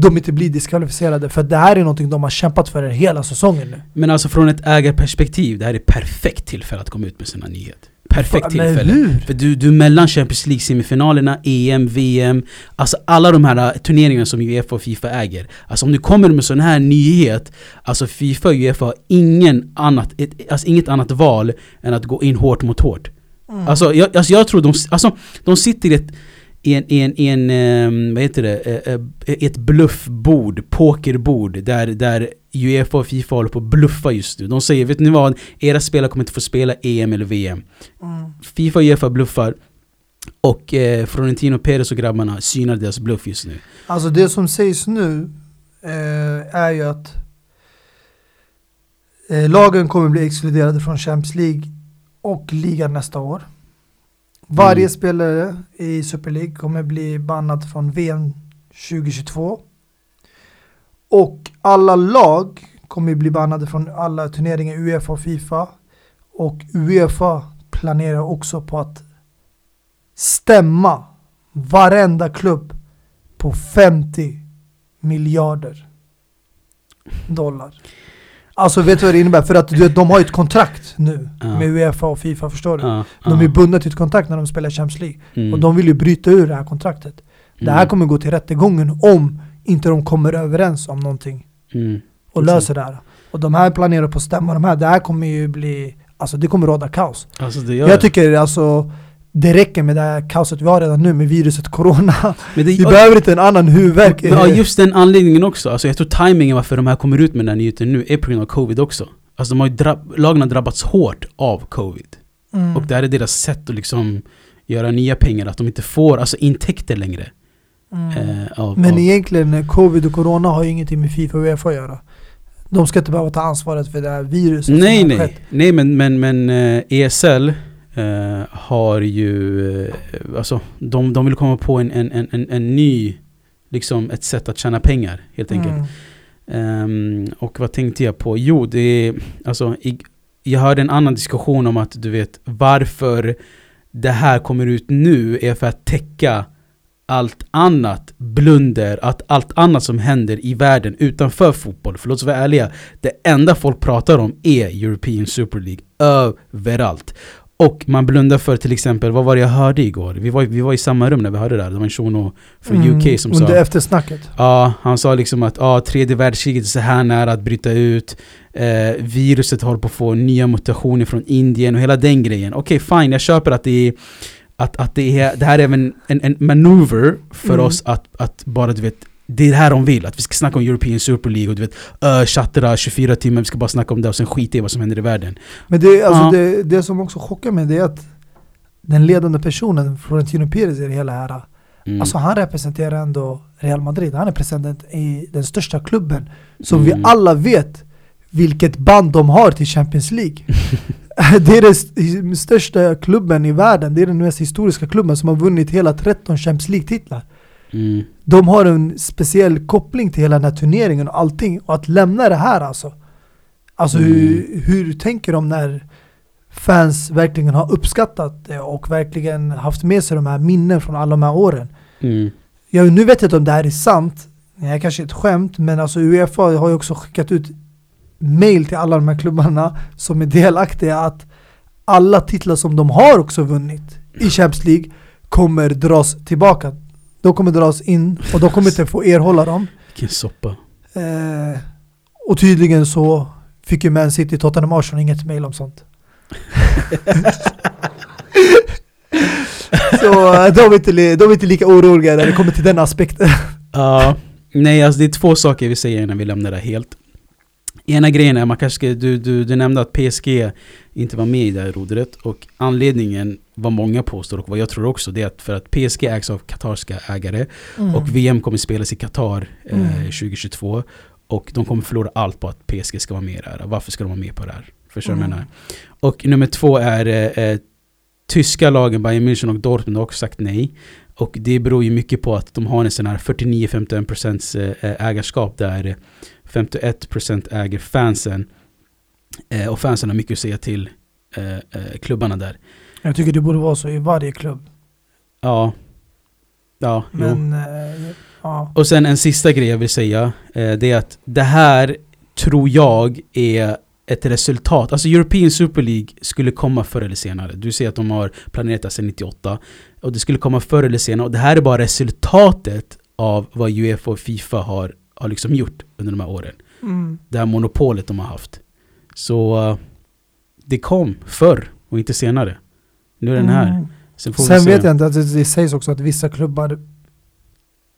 de inte blir diskvalificerade för det här är någonting de har kämpat för hela säsongen nu. Men alltså från ett ägarperspektiv, det här är perfekt tillfälle att komma ut med sina nyheter. Perfekt Fan, tillfälle. hur? För du, du är mellan Champions League-semifinalerna, EM, VM, alltså alla de här äh, turneringarna som Uefa och Fifa äger. Alltså om du kommer med sån här nyhet, alltså Fifa och Uefa har ingen annat, ett, alltså inget annat val än att gå in hårt mot hårt. Mm. Alltså, jag, alltså jag tror de, alltså, de sitter i ett en, en, en ehm, vad heter det, Eh, eh, ett bluffbord, pokerbord där, där Uefa och Fifa håller på att bluffa just nu. De säger, vet ni vad? Era spelare kommer inte få spela EM eller VM. Mm. Fifa och Uefa bluffar och eh, Florentino Perez och grabbarna synar deras bluff just nu. Alltså det som sägs nu eh, är ju att eh, lagen kommer bli exkluderade från Champions League och ligan nästa år. Varje Mm. spelare i Super League kommer bli bannad från VM 2022. Och alla lag kommer bli bannade från alla turneringar Uefa och Fifa. Och Uefa planerar också på att stämma varenda klubb på 50 miljarder dollar. Alltså vet du vad det innebär? För att du vet, de har ju ett kontrakt nu Ja. med Uefa och Fifa, förstår du? Ja, De är bundna till ett kontrakt när de spelar Champions League. Mm. Och de vill ju bryta ur det här kontraktet. Det här Mm. kommer gå till rättegången om inte de kommer överens om någonting Mm. och Exakt. löser det här. Och de här planerar på att stämma de här. Det här kommer ju bli, alltså det kommer råda kaos. Alltså Jag tycker alltså det räcker med det här kaoset vi har redan nu med viruset corona. Det, Vi behöver inte en annan huvudvärk. Men, ja, just den anledningen också. Alltså jag tror timingen varför de här kommer ut med den här nyheten nu är på grund av covid också. Alltså de har ju drabb- lagen har drabbats hårt av covid. Mm. Och det här är deras sätt att liksom göra nya pengar, att de inte får alltså intäkter längre. Mm. Eh, av, Men av, egentligen, eh, covid och corona har ju ingenting med Fifa och Uefa att göra. De ska inte behöva ta ansvaret för det här viruset nej som har nej, skett. nej men, men, men eh, ESL eh, har ju, eh, alltså de, de vill komma på en, en, en, en, ny, liksom ett sätt att tjäna pengar helt enkelt. Mm. Ehm, och vad tänkte jag på? Jo, det är, alltså, i, jag hörde en annan diskussion om att du vet varför det här kommer ut nu är för att täcka allt annat blunder, att allt annat som händer i världen utanför fotboll, för låt oss vara ärliga, det enda folk pratar om är European Super League överallt. Och man blundar för till exempel, vad var det jag hörde igår? Vi var, vi var i samma rum när vi hörde det där, det var en shuno från Mm, UK som sa Under eftersnacket. Ja, han sa liksom att ja, tredje världskriget är så här nära att bryta ut. Eh, viruset håller på att få nya mutationer från Indien och hela den grejen. Okej, fine, jag köper att det är att, att det, är, det här är även en, en manöver för Mm. oss att, att bara du vet det är det här de vill, att vi ska snacka om European Super League och du vet uh, chattra 24 timmar, vi ska bara snacka om det och sen skita i vad som händer i världen. Men det, alltså Ja. det, det som också chockar mig det är att den ledande personen, Florentino Perez i det hela här, Mm. alltså han representerar ändå Real Madrid. Han är president i den största klubben. Som Mm. vi alla vet vilket band de har till Champions League. det är den st- största klubben i världen, det är den mest historiska klubben som har vunnit hela 13 Champions League-titlar. Mm. De har en speciell koppling till hela den här turneringen och allting. Och att lämna det här alltså. Alltså Mm. hur, hur tänker de när fans verkligen har uppskattat det och verkligen haft med sig de här minnen från alla de här åren. Mm. Ja, nu vet jag inte om det här är sant. Det här kanske är ett skämt, men alltså Uefa har ju också skickat ut mail till alla de här klubbarna som är delaktiga att alla titlar som de har också vunnit i Champions League kommer dras tillbaka. De kommer dras in och de kommer inte få erhålla dem. Vilken soppa. Eh, och tydligen så fick ju Man City, Tottenham, Arsenal inget mail om sånt. så eh, de är, inte, de är inte lika oroliga när det kommer till den aspekten. Ja, nej alltså det är två saker vi säger innan vi lämnar det helt. Ena grejen är, man kanske du, du, du nämnde att PSG inte var med i det här rodret och anledningen, vad många påstår och vad jag tror också, det är att för att PSG ägs av katarska ägare och VM kommer spelas i Qatar eh, Mm. 2022 och de kommer förlora allt på att PSG ska vara med i det här. Varför ska de vara med på det här? Förstår du Mm. menar? Och nummer två är eh, eh, tyska lagen Bayern München och Dortmund har också sagt nej. Och det beror ju mycket på att de har en sån här 49-51% eh, ägarskap där eh, 51% äger fansen. Eh, och fansen har mycket att säga till eh, eh, klubbarna där. Jag tycker det borde vara så i varje klubb. Ja. Ja. Men eh, ja. Och sen en sista grej jag vill säga, eh, det är att det här tror jag är ett resultat. Alltså European Super League skulle komma förr eller senare. Du ser att de har planerat det sedan 98. Och det skulle komma förr eller senare. Och det här är bara resultatet av vad Uefa och Fifa har, har liksom gjort under de här åren. Mm. Det här monopolet de har haft. Så eh, det kom förr och inte senare. Nu är den här. Mm. Sen Sen se. vet jag inte, att det, det sägs också att vissa klubbar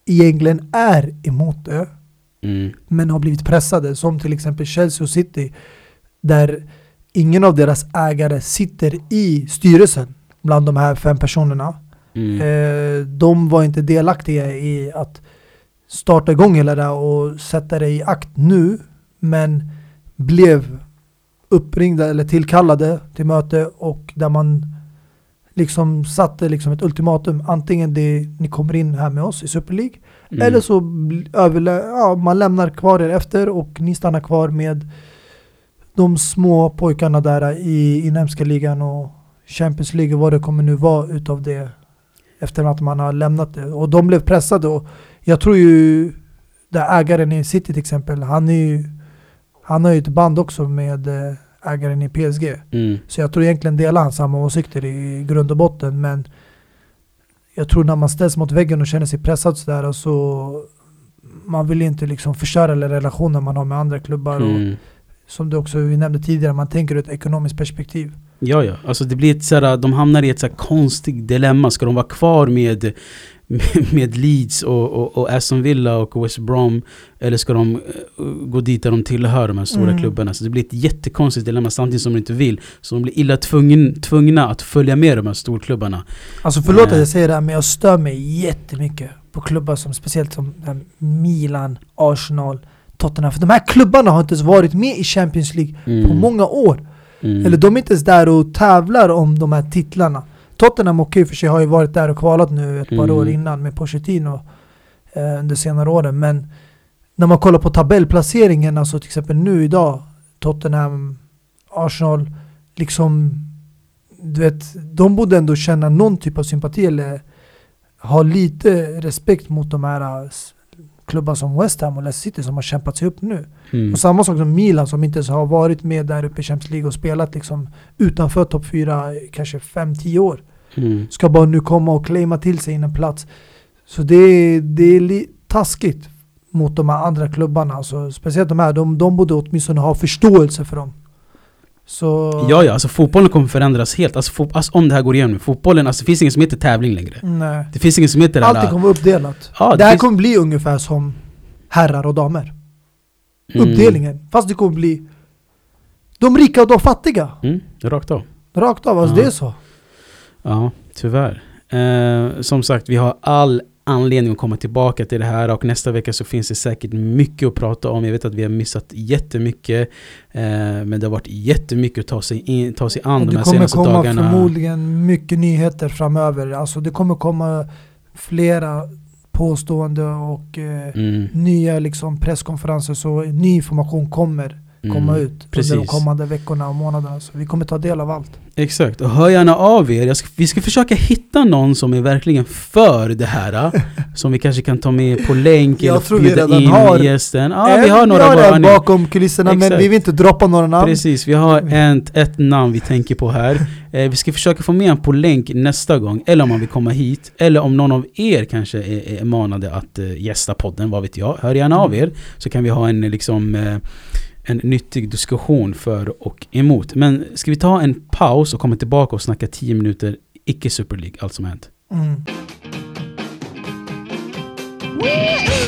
egentligen är emot det. Mm. men har blivit pressade som till exempel Chelsea och City där ingen av deras ägare sitter i styrelsen bland de här fem personerna. Mm. Eh, de var inte delaktiga i att starta igång hela det och sätta det i akt nu men blev uppringda eller tillkallade till möte och där man liksom satte liksom ett ultimatum antingen det, ni kommer in här med oss i Super League Mm. eller så överlä- ja, man lämnar kvar er efter och ni stannar kvar med de små pojkarna där i inhemska ligan och Champions League vad det kommer nu vara utav det efter att man har lämnat det. Och de blev pressade och jag tror ju där ägaren i City till exempel, han är ju han har ju ett band också med eh, ägaren i PSG. Mm. Så jag tror egentligen delar han samma åsikter i grund och botten men jag tror när man ställs mot väggen och känner sig pressad sådär och så man vill inte liksom förstöra relationen man har med andra klubbar och Mm. som du också vi nämnde tidigare, man tänker ur ett ekonomiskt perspektiv. Ja, ja. Alltså det blir ett såhär, de hamnar i ett såhär konstigt dilemma. Ska de vara kvar med, med, Leeds och, och, och Aston Villa och West Brom? Eller ska de eh, gå dit där de tillhör de här stora Mm. klubbarna? Så det blir ett jättekonstigt dilemma samtidigt som de inte vill. Så de blir illa tvungen, tvungna att följa med de här storklubbarna. Alltså förlåt Nej. att jag säger det här men jag stör mig jättemycket på klubbar som speciellt som eh, Milan, Arsenal, Tottenham. För de här klubbarna har inte ens varit med i Champions League Mm. på många år. Mm. Eller de är inte ens där och tävlar om de här titlarna. Tottenham okej för sig har ju varit där och kvalat nu ett par Mm. år innan med Pochettino eh, under senare åren. Men när man kollar på tabellplaceringen, alltså till exempel nu idag, Tottenham, Arsenal, liksom du vet, de borde ändå känna någon typ av sympati eller ha lite respekt mot de här eh, klubbar som West Ham och Leicester City som har kämpat sig upp nu. Mm. Och samma sak som Milan som inte ens har varit med där uppe i Champions League och spelat liksom utanför topp 4 kanske 5-10 år. Mm. Ska bara nu komma och claima till sig en plats. Så det är, det är taskigt mot de här andra klubbarna. Alltså, speciellt de här, de, de borde åtminstone ha förståelse för dem. Så... Ja, ja, alltså fotbollen kommer förändras helt. Alltså, alltså om det här går igenom. Fotbollen, alltså det finns ingen som heter tävling längre. Nej. Det finns ingen som heter Allt alla... kommer vara uppdelat. Ja, det det här finns- kommer bli ungefär som herrar och damer. Mm. Uppdelningen. Fast det kommer bli de rika och de fattiga. Mm, rakt av. Rakt av, alltså Ja. det är så. Ja, tyvärr. Eh, som sagt, vi har all anledning att komma tillbaka till det här och nästa vecka så finns det säkert mycket att prata om. Jag vet att vi har missat jättemycket. Eh, men det har varit jättemycket att ta sig, in, ta sig an Och de det här kommer senaste komma dagarna. förmodligen mycket nyheter framöver. Alltså det kommer komma flera påstående och eh, Mm, nya liksom presskonferenser så ny information kommer komma mm. ut precis. under de kommande veckorna och månaderna. Så vi kommer ta del av allt. Exakt, och hör gärna av er. Ska, vi ska försöka hitta någon som är verkligen för det här. som vi kanske kan ta med på länk Jag eller tror vi bjuda redan in har gästen. Ja, vi har några bara en nu. bakom kulisserna men Exakt. vi vill inte droppa några namn. Precis, vi har ett, ett namn vi tänker på här. Eh, vi ska försöka få med honom på länk nästa gång, eller om han vill komma hit. Eller om någon av er kanske är, är manade att eh, gästa podden, vad vet jag. Hör gärna av er, så kan vi ha en, eh, liksom, eh, en nyttig diskussion för och emot. Men ska vi ta en paus och komma tillbaka och snacka 10 minuter icke Super League, allt som hänt. Mm.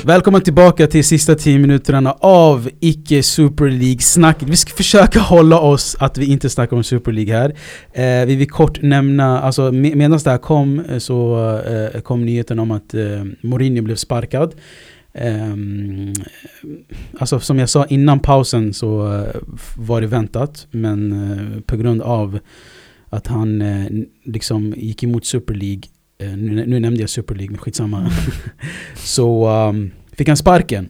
Välkommen tillbaka till sista 10 minuterna av icke Super League-snacket. Vi ska försöka hålla oss att vi inte snackar om Super League här. Eh, vi vill kort nämna, alltså med, medan det här kom eh, så eh, kom nyheten om att eh, Mourinho blev sparkad. Um, alltså som jag sa innan pausen så eh, var det väntat men uh, på grund av att han uh, liksom gick emot Super League Uh, nu, nu nämnde jag Super League men skitsamma så um, fick han sparken.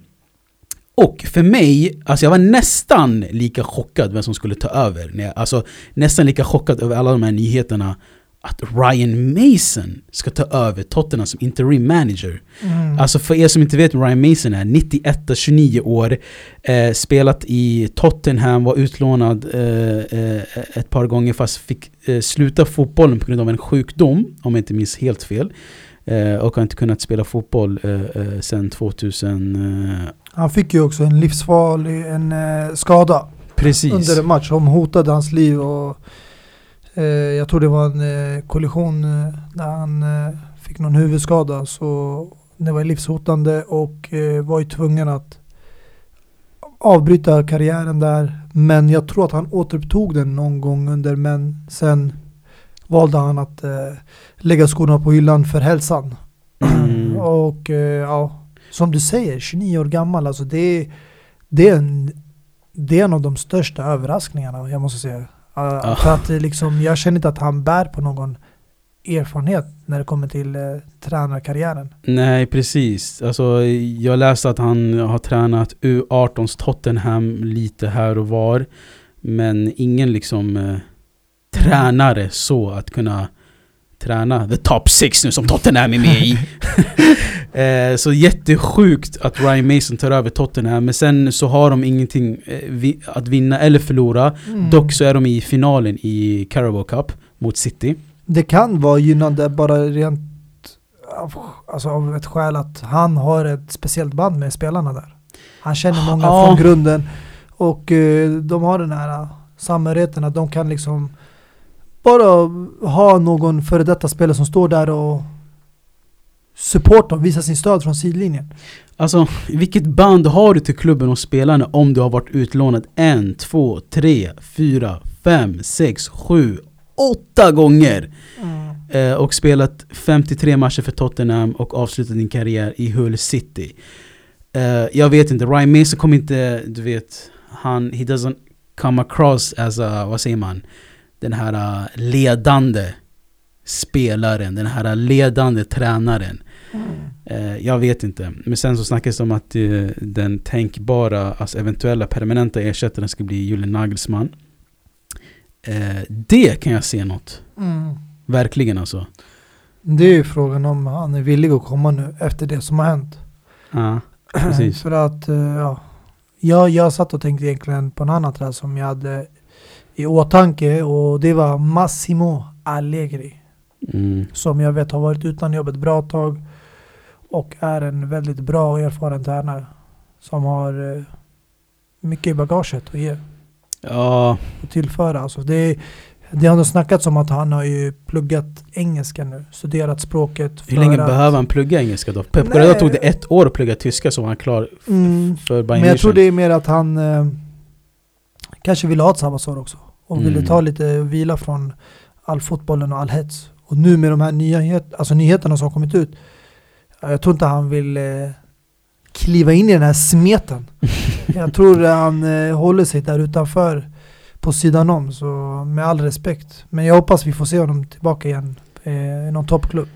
Och för mig, alltså jag var nästan lika chockad vem som skulle ta över. Alltså nästan lika chockad över alla de här nyheterna att Ryan Mason ska ta över Tottenham som interim manager. Mm. Alltså för er som inte vet Ryan Mason är, 91, 29 år, eh, spelat i Tottenham, var utlånad eh, eh, ett par gånger fast fick eh, sluta fotbollen på grund av en sjukdom, om jag inte minns helt fel. Eh, och har inte kunnat spela fotboll eh, sedan 2000. Eh, Han fick ju också en livsfarlig en, skada precis. under en match som hotade hans liv. Och, jag tror det var en eh, kollision eh, där han eh, fick någon huvudskada. Så det var livshotande och eh, var ju tvungen att avbryta karriären där. Men jag tror att han återupptog den någon gång under men sen valde han att eh, lägga skorna på hyllan för hälsan. Mm. Och eh, ja, som du säger, 29 år gammal, alltså det det är, en, det är en av de största överraskningarna, jag måste säga. Uh. För att liksom, jag känner inte att han bär på någon erfarenhet när det kommer till eh, tränarkarriären. Nej, precis. Alltså, jag läste att han har tränat U18s Tottenham lite här och var. Men ingen liksom eh, tränare så att kunna träna the top six nu som Tottenham är med i. eh, så jättesjukt att Ryan Mason tar över Tottenham. Men sen så har de ingenting eh, vi, att vinna eller förlora. Mm. Dock så är de i finalen i Carabao Cup mot City. Det kan vara gynnande bara rent av, alltså av ett skäl att han har ett speciellt band med spelarna där. Han känner många Ja. från grunden och eh, de har den här uh, samhörigheten att de kan liksom bara ha någon före detta spelare som står där och supporta och visa sin stöd från sidlinjen. Alltså, vilket band har du till klubben och spelarna om du har varit utlånad en, två, tre, fyra, fem, sex, sju, åtta gånger? Eh, och spelat 53 matcher för Tottenham och avslutat din karriär i Hull City. Eh, jag vet inte, Ryan Mason kommer inte, du vet, han, he doesn't come across as a, vad säger man, den här uh, ledande spelaren, den här ledande tränaren. Eh, jag vet inte. Men sen så snackas det om att eh, den tänkbara, alltså eventuella permanenta ersättaren ska bli Julian Nagelsmann. Eh, det kan jag se något. Mm. Verkligen alltså. Det är ju frågan om han är villig att komma nu efter det som har hänt. Ja, precis. För att, ja. Jag, jag satt och tänkte egentligen på en annan trä som jag hade i åtanke och det var Massimo Allegri. Mm. Som jag vet har varit utan jobb ett bra tag och är en väldigt bra och erfaren tränare. Som har eh, mycket i bagaget att ge Ja, och tillföra. Alltså det, det har ändå snackats om att han har ju pluggat engelska nu, studerat språket. hur länge att- behöver han plugga engelska då? Pep. Guardiola tog det ett år att plugga tyska så var han klar Mm. för Bayern Men jag tror det är mer att han eh, kanske ville ha ett sabbatsår också. Och ville Mm. ta lite vila från all fotbollen och all hets. Och nu med de här nyhet, alltså nyheterna som har kommit ut. ja, Jag tror inte han vill eh, kliva in i den här smeten. jag tror han eh, håller sig där utanför på sidan om. Så med all respekt. Men jag hoppas vi får se honom tillbaka igen eh, i någon toppklubb.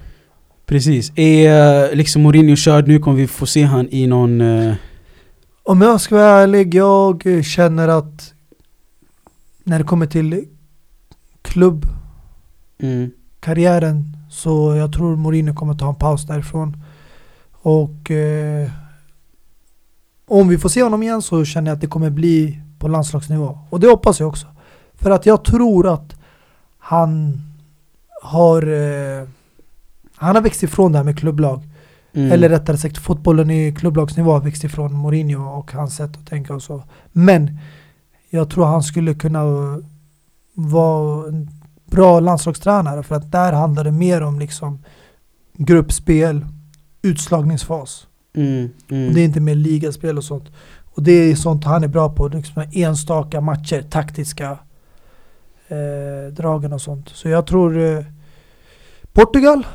Precis. Är eh, liksom Mourinho körd nu? Kommer vi få se han i någon... eh, Om jag ska vara ärlig, jag känner att när det kommer till klubbkarriären mm, så jag tror Mourinho kommer ta en paus därifrån. Och eh, om vi får se honom igen så känner jag att det kommer bli på landslagsnivå. Och det hoppas jag också. För att jag tror att han har eh, han har växt ifrån det här med klubblag. mm. Eller rättare sagt fotbollen i klubblagsnivå har växt ifrån Mourinho och hans sätt att tänka och så. Men jag tror han skulle kunna vara en bra landslagstränare för att där handlar det mer om liksom gruppspel, utslagningsfas. Mm, mm. Det är inte mer ligaspel och sånt. Och det är sånt han är bra på, liksom enstaka matcher, taktiska eh, dragen och sånt. Så jag tror eh, Portugal,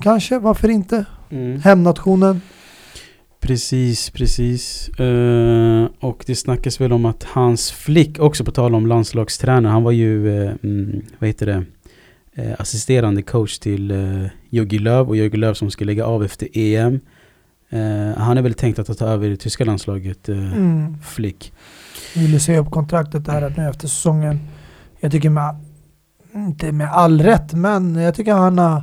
kanske, varför inte? Mm. Hemnationen. Precis, precis. Eh, och det snackas väl om att hans flick, också på tal om landslagstränare, han var ju, mm, vad heter det, eh, assisterande coach till uh, Jogi Löw och Jogi Löw som ska lägga av efter EM. Han är väl tänkt att ta över det tyska landslaget, uh, Mm. flick. Ville se upp kontraktet där nu efter säsongen. Jag tycker med, inte med all rätt, men jag tycker han har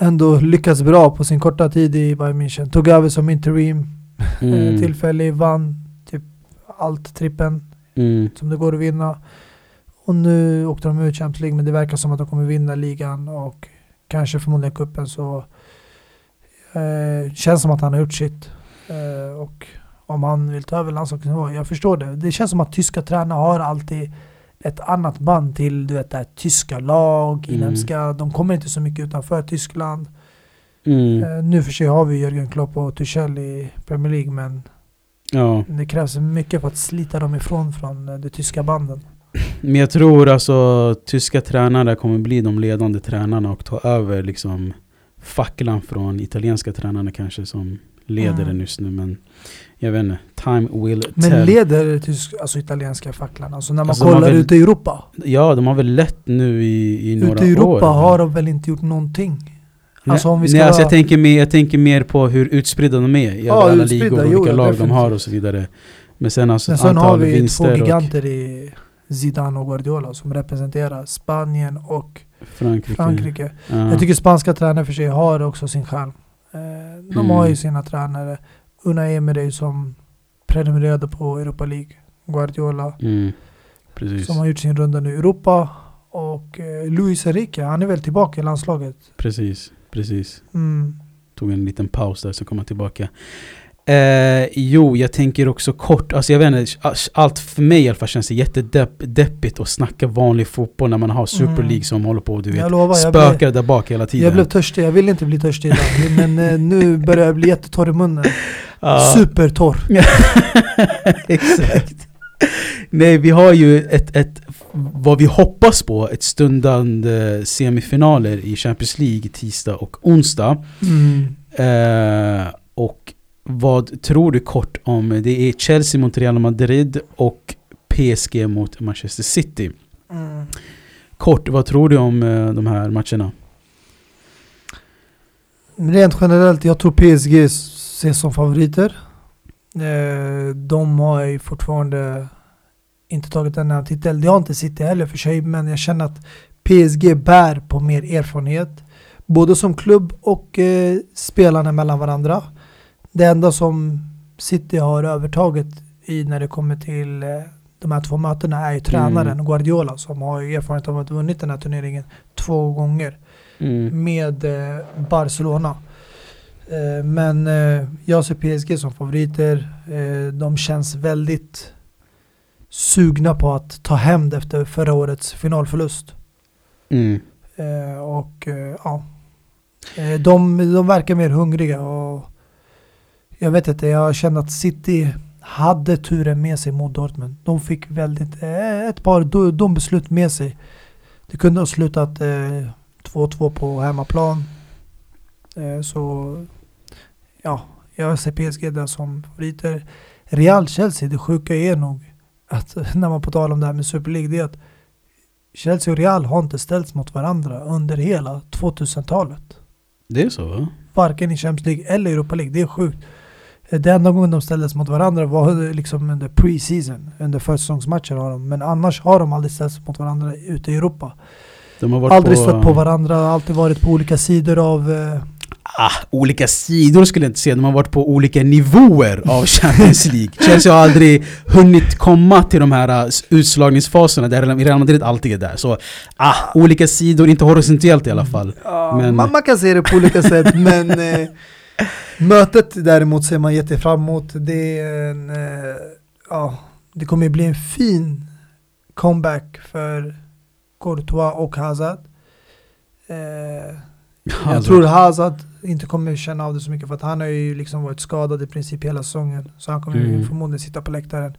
ändå lyckats bra på sin korta tid i Bayern München. Tog över som interim, Mm. mm. tillfällig, vann typ allt, trippen Mm. som det går att vinna. Och nu åkte de ut Champions League, men det verkar som att de kommer vinna ligan och kanske förmodligen kuppen så eh, känns som att han har gjort sitt. Eh, och om han vill ta över landslagsnivå, jag förstår det. Det känns som att tyska tränare har alltid ett annat band till du vet, det här, tyska lag, Mm. inhemska. De kommer inte så mycket utanför Tyskland. Mm. Eh, nu för sig har vi Jörgen Klopp och Tuchel i Premier League, men Ja, det krävs mycket för att slita dem ifrån från eh, de tyska banden. men jag tror alltså tyska tränare kommer bli de ledande tränarna och ta över liksom facklan från italienska tränarna kanske som leder Mm. den just nu. Men jag vet inte, time will Men tell. leder tysk, alltså italienska facklan? Alltså när man Alltså, har kollar väl- ute i Europa. Ja, de har väl lett nu i, i några Ute i Europa år. har de väl inte gjort någonting? Alltså om vi ska nej, alltså jag, tänker mer, jag tänker mer på hur utspridda de är i Ja, alla ligor, och jo, vilka ja, lag de har och så vidare. Men sen alltså Men sen har antal vi två giganter i Zidane och Guardiola som representerar Spanien och Frankrike. Frankrike. Ja. Jag tycker spanska tränare för sig har också sin charm. Eh, De Mm. har ju sina tränare. Unai Emery som prenumererade på Europa League. Guardiola mm, som har gjort sin runda nu i Europa. Och eh, Luis Enrique, han är väl tillbaka i landslaget. Precis, precis. Mm. Tog en liten paus där så kom han tillbaka. Eh, jo, jag tänker också kort, alltså jag vet inte, allt för mig i alla fall känns det jättedeppigt att snacka vanlig fotboll när man har Super Mm. League som håller på du vet, Jag lovar, spökar blev, där bak hela tiden. jag blev törstig. Jag ville inte bli törstig idag. men eh, nu börjar jag bli jättetorr i munnen. Ja. Supertorr. Exakt. Nej, vi har ju ett, ett, vad vi hoppas på, ett stundande semifinaler i Champions League tisdag och onsdag. Mm. Eh, och vad tror du kort om, det är Chelsea mot Real Madrid och PSG mot Manchester City. Mm. Kort, vad tror du om eh, de här matcherna? Rent generellt, jag tror PSG ses som favoriter. Eh, de har ju fortfarande inte tagit en titel. Det har inte City heller för sig, men jag känner att PSG bär på mer erfarenhet, Både som klubb och eh, spelarna mellan varandra. Det enda som City har övertaget i när det kommer till eh, de här två mötena är ju tränaren Mm. Guardiola som har erfarenhet av att ha vunnit den här turneringen två gånger Mm. med eh, Barcelona. Eh, men eh, jag ser PSG som favoriter. De känns väldigt sugna på att ta hem det efter förra årets finalförlust. Mm. Och ja, de, de verkar mer hungriga och jag vet inte, jag känner att City hade turen med sig mot Dortmund. De fick väldigt, eh, ett par do- de beslut med sig. Det kunde ha slutat eh, 2-2 på hemmaplan. Eh, så ja, jag ser PSG där som favoriter. Real-Chelsea, det sjuka är nog att när man på tal om det här med Super League, det är att Chelsea och Real har inte ställts mot varandra under hela 2000-talet. Det är så va? Varken i Champions League eller Europa League. Det är sjukt. Eh, Det enda gången de ställdes mot varandra var liksom under pre-season, under försäsongsmatcher har de. Men annars har de aldrig ställts mot varandra ute i Europa. De har varit Aldrig på, stött på varandra, alltid varit på olika sidor av... Eh, Ah, olika sidor skulle jag inte säga, de har varit på olika nivåer av Champions League. Chelsea har aldrig hunnit komma till de här uh, utslagningsfaserna där Real Madrid alltid är där. Så ah, olika sidor, inte horisontellt i alla fall. Men- man, man kan se det på olika sätt, men eh, mötet däremot ser man jätte fram emot. Det är en, eh, ja, det kommer bli en fin comeback för Courtois och Hazard. Eh, jag Alltså, tror Hazard inte kommer känna av det så mycket för att han har ju liksom varit skadad i princip hela säsongen. Så han kommer Mm. förmodligen sitta på läktaren.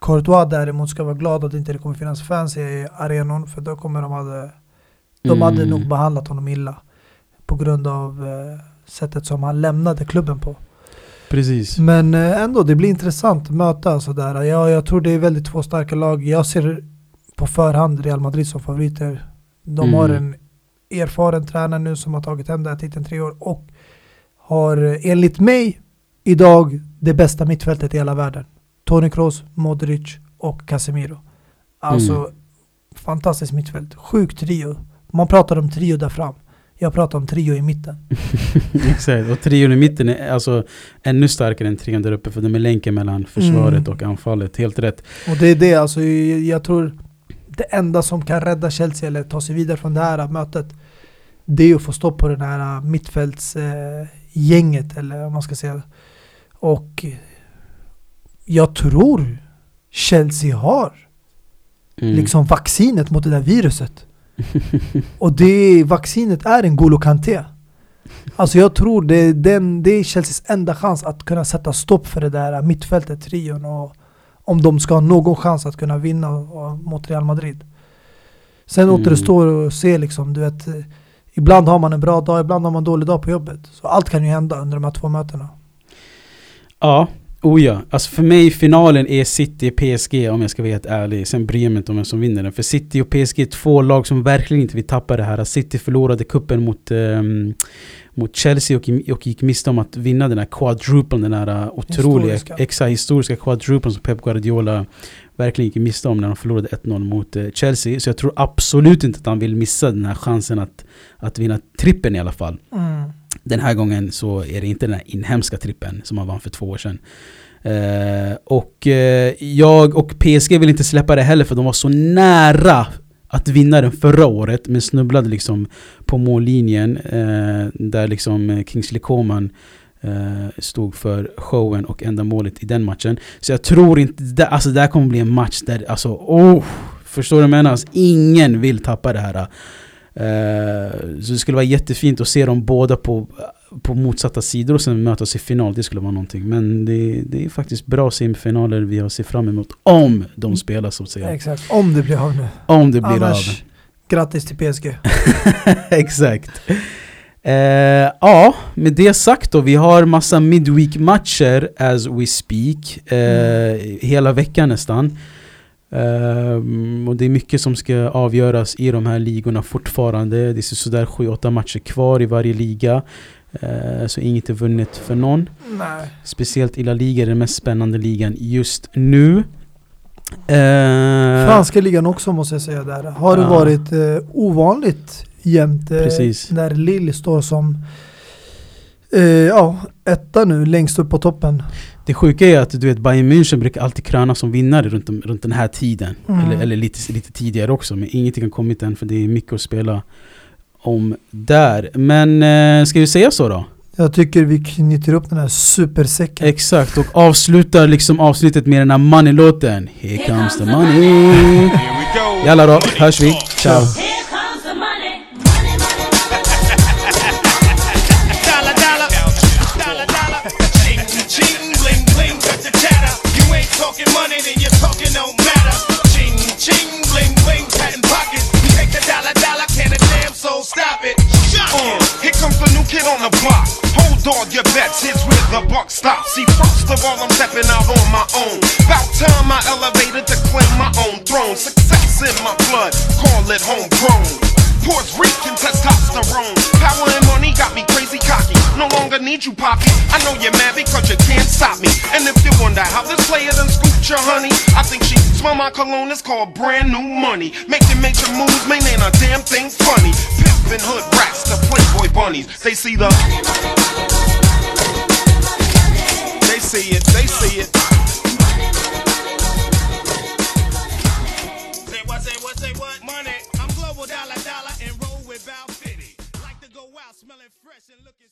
Courtois däremot ska vara glad att det inte kommer finnas fans i arenan för då kommer de hade de Mm. hade nog behandlat honom illa på grund av eh, sättet som han lämnade klubben på. Precis. Men eh, ändå, det blir intressant att möta sådär. Jag, jag tror det är väldigt två starka lag. Jag ser på förhand Real Madrid som favoriter. De Mm. har en erfaren tränare nu som har tagit hem den här titeln tre år och har eh, enligt mig idag det bästa mittfältet i hela världen. Toni Kroos, Modric och Casemiro. Alltså Mm. fantastiskt mittfält. Sjuk trio. Man pratar om trio där fram. Jag pratar om trio i mitten. Exakt, och trion i mitten är alltså ännu starkare än trion där uppe för de är länken mellan försvaret Mm. och anfallet. Helt rätt. Och det är det, alltså jag, tror det enda som kan rädda Chelsea eller ta sig vidare från det här mötet det är att få stopp på den här mittfältsgänget eh, gänget, eller vad man ska säga. Och jag tror Chelsea har Mm. liksom vaccinet mot det där viruset. Och det vaccinet är en Golo Kanté. Alltså jag tror det är, den, det är Chelseas enda chans att kunna sätta stopp för det där mittfältet, trion och om de ska ha någon chans att kunna vinna mot Real Madrid. Sen Mm. återstår att se liksom, du vet, eh, ibland har man en bra dag, ibland har man en dålig dag på jobbet. Så allt kan ju hända under de här två mötena. Ja, oh ja. Alltså för mig finalen är City PSG om jag ska vara helt ärlig. Sen bryr jag mig inte om vem som vinner den. För City och PSG är två lag som verkligen inte vill tappa det här. City förlorade kuppen mot, ehm, mot Chelsea och, och gick miste om att vinna den här quadruplen, den här uh, otroliga, Historiska. exakt historiska quadruplen som Pep Guardiola verkligen gick miste om när de förlorade 1-0 mot eh, Chelsea. Så jag tror absolut inte att han vill missa den här chansen att, att vinna trippen i alla fall. Den här gången så är det inte den här inhemska trippen som han vann för två år sedan. Eh, och eh, jag och PSG vill inte släppa det heller för de var så nära att vinna den förra året men snubblade liksom på mållinjen eh, där liksom eh, Kingsley Coman eh, stod för showen och enda målet i den matchen. Så jag tror inte, det, alltså det här kommer bli en match där, alltså oh, förstår du vad jag menar? Alltså, ingen vill tappa det här. Eh, så det skulle vara jättefint att se dem båda på, på motsatta sidor och sen mötas i final. Det skulle vara någonting. Men det, det är faktiskt bra semifinaler vi har sett fram emot. Om de spelar så att säga. Exakt, om det blir av nu. Om det blir Annars, grattis till PSG. av. Exakt. Eh, ja, med det sagt då. Vi har massa midweek-matcher as we speak. Eh, Hela veckan nästan. Ehm, och det är mycket som ska avgöras i de här ligorna fortfarande. Det är sådär 7-8 matcher kvar i varje liga. Eh, så inget är vunnet för någon. Nej. Speciellt i La Liga, den mest spännande ligan just nu. Eh, Franska ligan också måste jag säga där. Har det Ja. varit eh, ovanligt jämnt. När Lille står som ja, etta nu längst upp på toppen. Det sjuka är att du vet Bayern München brukar alltid kröna som vinnare runt, om- runt den här tiden. Mm. Eller, eller lite, lite tidigare också. Men ingenting har kommit än för det är mycket att spela om där. Men eh, ska vi säga så då? Jag tycker vi knyter upp den här supersäcken. Exakt, och avslutar liksom avsnittet med den här money-låten. Here comes the money. Jalla då, hörs vi. Ciao. Stop it? Uh, here comes the new kid on the block. Hold all your bets, here's where the buck stops. See, first of all, I'm stepping out on my own. About time I elevated to claim my own throne. Success in my blood, call it homegrown. Pores reek testosterone. Power and money got me crazy cocky. No longer need you, Poppy. I know you're mad because you can't stop me. And if you wonder how this player done scooped your honey, I think she smell my cologne. It's called brand new money. Making major moves, man, ain't a damn thing funny. Pimpin' hood rats, the Playboy bunnies. They see the. They see it, they see it. Say what, say what, say what? Money. Double dollar dollar and roll with Val Fitty. Like to go out smelling fresh and looking